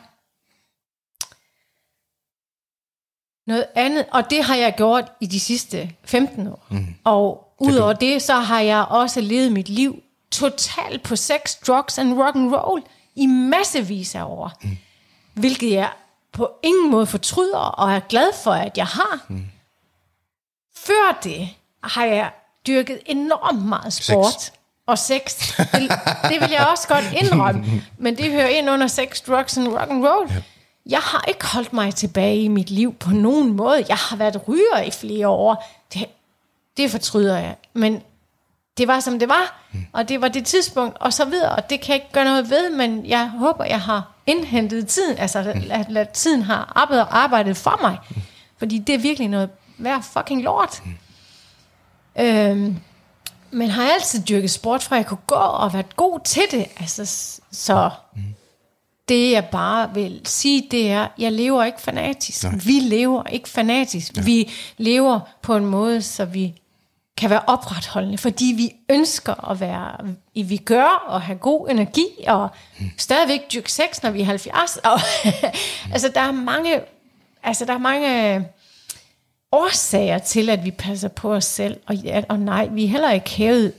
Noget andet, og det har jeg gjort i de sidste 15 år. Mm. Og udover det, så har jeg også levet mit liv totalt på sex, drugs and rock and roll i massevis af år. Mm. Hvilket jeg på ingen måde fortryder, og er glad for, at jeg har. Mm. Før det har jeg dyrket enormt meget sport.
Sex.
Og sex. Det, det vil jeg også godt indrømme. Men det hører ind under sex, drugs and rock and roll. Ja. Jeg har ikke holdt mig tilbage i mit liv på nogen måde. Jeg har været ryger i flere år. Det, det fortryder jeg. Men det var, som det var. Og det var det tidspunkt, og så videre. Og det kan jeg ikke gøre noget ved, men jeg håber, jeg har indhentet tiden. Altså, at, at tiden har arbejdet, arbejdet for mig. Fordi det er virkelig noget værd fucking lort. Øhm, men har altid dyrket sport, fra jeg kunne gå og været god til det. Altså, så det jeg bare vil sige, det er, jeg lever ikke fanatisk.
Nej.
Vi lever ikke fanatisk. Ja. Vi lever på en måde, så vi kan være opretholdende, fordi vi ønsker at være, vi gør og have god energi, og stadigvæk dyrke sex, når vi er 70. Og, altså, der er mange, altså, der er mange årsager til, at vi passer på os selv. Og, ja, og nej, vi er heller ikke hævet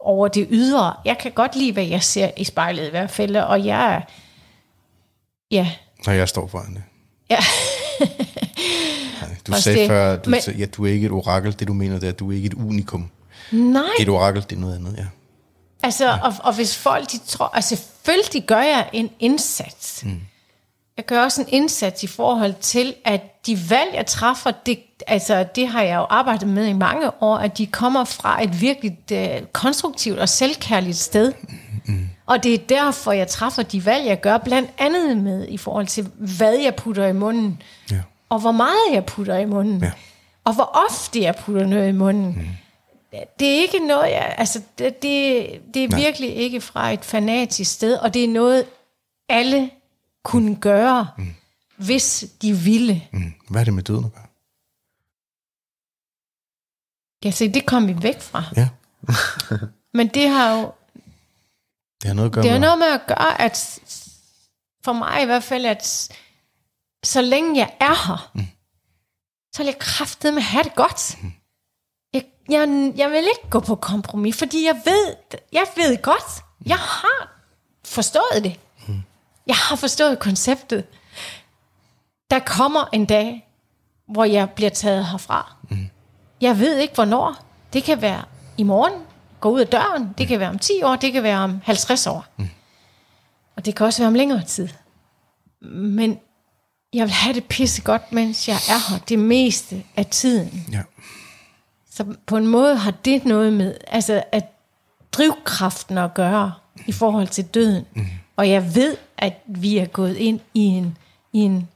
over det ydre. Jeg kan godt lide, hvad jeg ser i spejlet i hvert fald, og jeg er, ja,
Når jeg står foran det.
ja,
Nej, Du
Også
sagde
det.
før, du,
Men-
Men, ja, du er ikke et orakel. Det du mener, det er, at du er ikke et unikum.
nej,
Et orakel, det er noget andet, ja.
Altså, og, og hvis folk, de tror, altså selvfølgelig gør jeg en indsats. Mm. Jeg gør også en indsats i forhold til, at de valg, jeg træffer, det, altså, det har jeg jo arbejdet med i mange år, at de kommer fra et virkelig uh, konstruktivt og selvkærligt sted. Mm. Og det er derfor, jeg træffer de valg, jeg gør, blandt andet med i forhold til, hvad jeg putter i munden,
ja.
og hvor meget jeg putter i munden,
Ja.
og hvor ofte jeg putter noget i munden. Mm. Det er ikke noget, jeg, altså det, det, det er
Nej.
virkelig ikke fra et fanatisk sted, og det er noget, alle kunne gøre, mm. Hvis de ville.
Mm. Hvad er det med døden at gøre?
Ja, se, det kom vi væk fra.
Ja,
Men det har jo
det har noget at gøre
det har
med...
noget med at gøre, at for mig i hvert fald, at så længe jeg er her, mm. så vil jeg kraftedeme have det godt. Mm. Jeg, jeg, jeg vil ikke gå på kompromis, fordi jeg ved, jeg ved godt, jeg har forstået det. Mm. Jeg har forstået konceptet. Der kommer en dag, hvor jeg bliver taget herfra. Mm. Jeg ved ikke, hvornår. Det kan være i morgen, gå ud af døren. Det kan være om 10 år, det kan være om 50 år. Mm. Og det kan også være om længere tid. Men jeg vil have det pisse godt, mens jeg er her det meste af tiden.
Ja.
Så på en måde har det noget med, altså at drivkraften at gøre i forhold til døden. Mm. Og jeg ved, at vi er gået ind i en, i en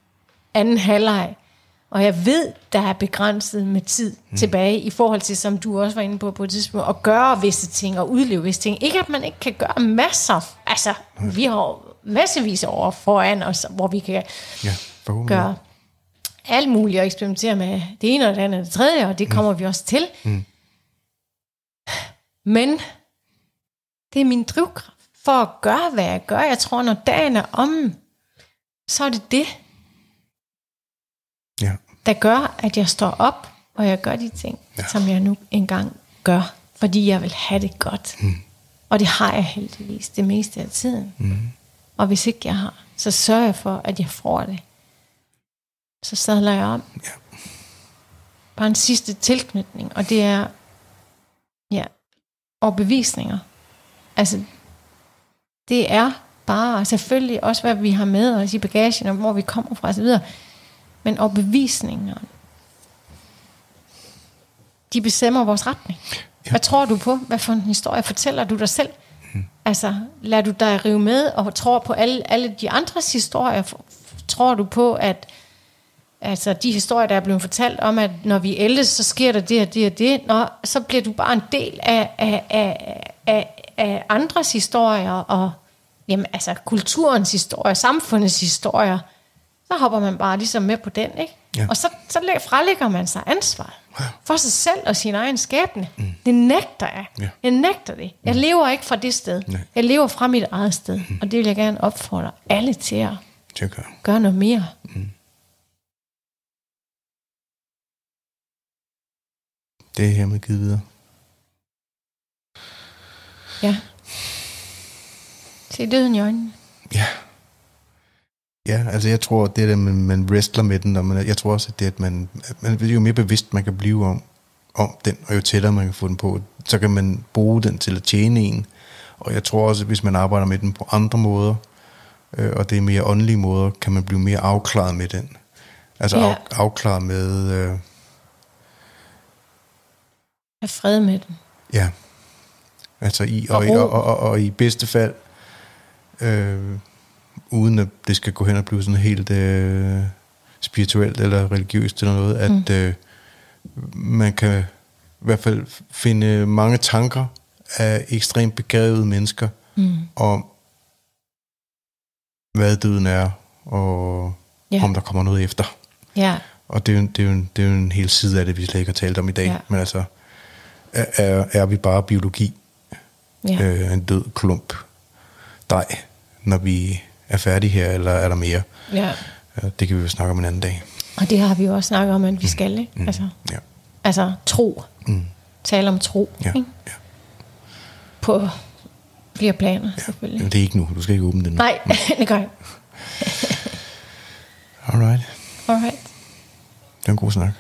anden halvleg, og jeg ved, der er begrænset med tid mm. tilbage i forhold til, som du også var inde på på et tidspunkt, at gøre visse ting og udleve visse ting. Ikke at man ikke kan gøre masser. Altså, vi har massevis år foran os, hvor vi kan
Ja,
gøre alt muligt og eksperimentere med det ene og det andet og det tredje, og det kommer vi også til.
Mm.
Men det er min drivkraft for at gøre, hvad jeg gør. Jeg tror, når dagen er om, så er det det. Der gør, at jeg står op, og jeg gør de ting, ja. Som jeg nu engang gør, fordi jeg vil have det godt. Mm. Og det har jeg heldigvis det meste af tiden. Mm. Og hvis ikke jeg har, så sørger jeg for, at jeg får det. Så sadler jeg om.
Ja.
Bare en sidste tilknytning, og det er ja, overbevisninger. Altså, det er bare selvfølgelig også, hvad vi har med os i bagagen, og hvor vi kommer fra osv., men overbevisninger, de bestemmer vores retning. Ja. Hvad tror du på? Hvad for en historie fortæller du dig selv? Hmm. Altså, lader du dig rive med og tror på alle, alle de andres historier? Tror du på, at altså, de historier, der er blevet fortalt om, at når vi ældes, så sker der det og det og det, Nå, så bliver du bare en del af, af, af, af, af andres historier og jamen, altså, kulturens historier, samfundets historier. Så hopper man bare ligesom med på den, ikke?
Ja.
Og så, så frelægger man sig ansvar for sig selv og sin egen skæbne. Mm. Det nægter jeg.
Ja.
Jeg nægter det. Jeg lever ikke fra det sted.
Nej.
Jeg lever fra mit eget sted. Mm. Og det vil jeg gerne opfordre alle til at
gør.
gøre noget mere.
Det er hermed givet videre.
Ja. Se døden i øjnene.
Ja. Ja, altså jeg tror, det er det, man, man wrestler med den, og man, jeg tror også, at det er, at man, at man jo mere bevidst man kan blive om, om den, og jo tættere man kan få den på, så kan man bruge den til at tjene en. Og jeg tror også, at hvis man arbejder med den på andre måder, øh, og det er mere åndelige måder, kan man blive mere afklaret med den. Altså
Ja.
af, afklaret med, øh,
Have fred med den.
ja, altså i, og,
Og
og, og, og, og i bedste fald, øh, uden at det skal gå hen og blive sådan helt øh, spirituelt eller religiøst eller noget, at mm. øh, man kan i hvert fald finde mange tanker af ekstremt begavede mennesker
Mm.
om, hvad døden er, og
ja.
om der kommer noget efter.
Ja.
Og det er, jo, det, er jo, en- det er jo en hel side af det, vi slet ikke har talt om i dag.
Ja.
Men altså, er, er, er vi bare biologi?
Ja.
øh, en død klump dej, når vi er færdige her, eller er der mere?
ja.
Øh, Det kan vi jo snakke om en anden dag.
Og det har vi jo også snakket om, at vi skal, ikke?
Mm.
Altså,
Ja.
altså tro.
Mm.
Tale om tro.
Ja.
Ikke?
ja.
På flere planer, selvfølgelig.
Men det er ikke nu. Du skal ikke åbne den nu.
Nej, det gør jeg.
Alright.
Alright.
Det var en god snak.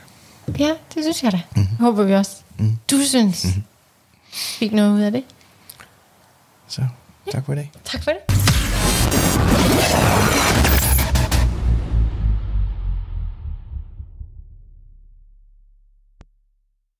Ja, det synes jeg da. Mm. Håber vi også. Mm. Du synes, mm. fik noget ud af det.
Så tak for i dag.
Tak for det. あっ!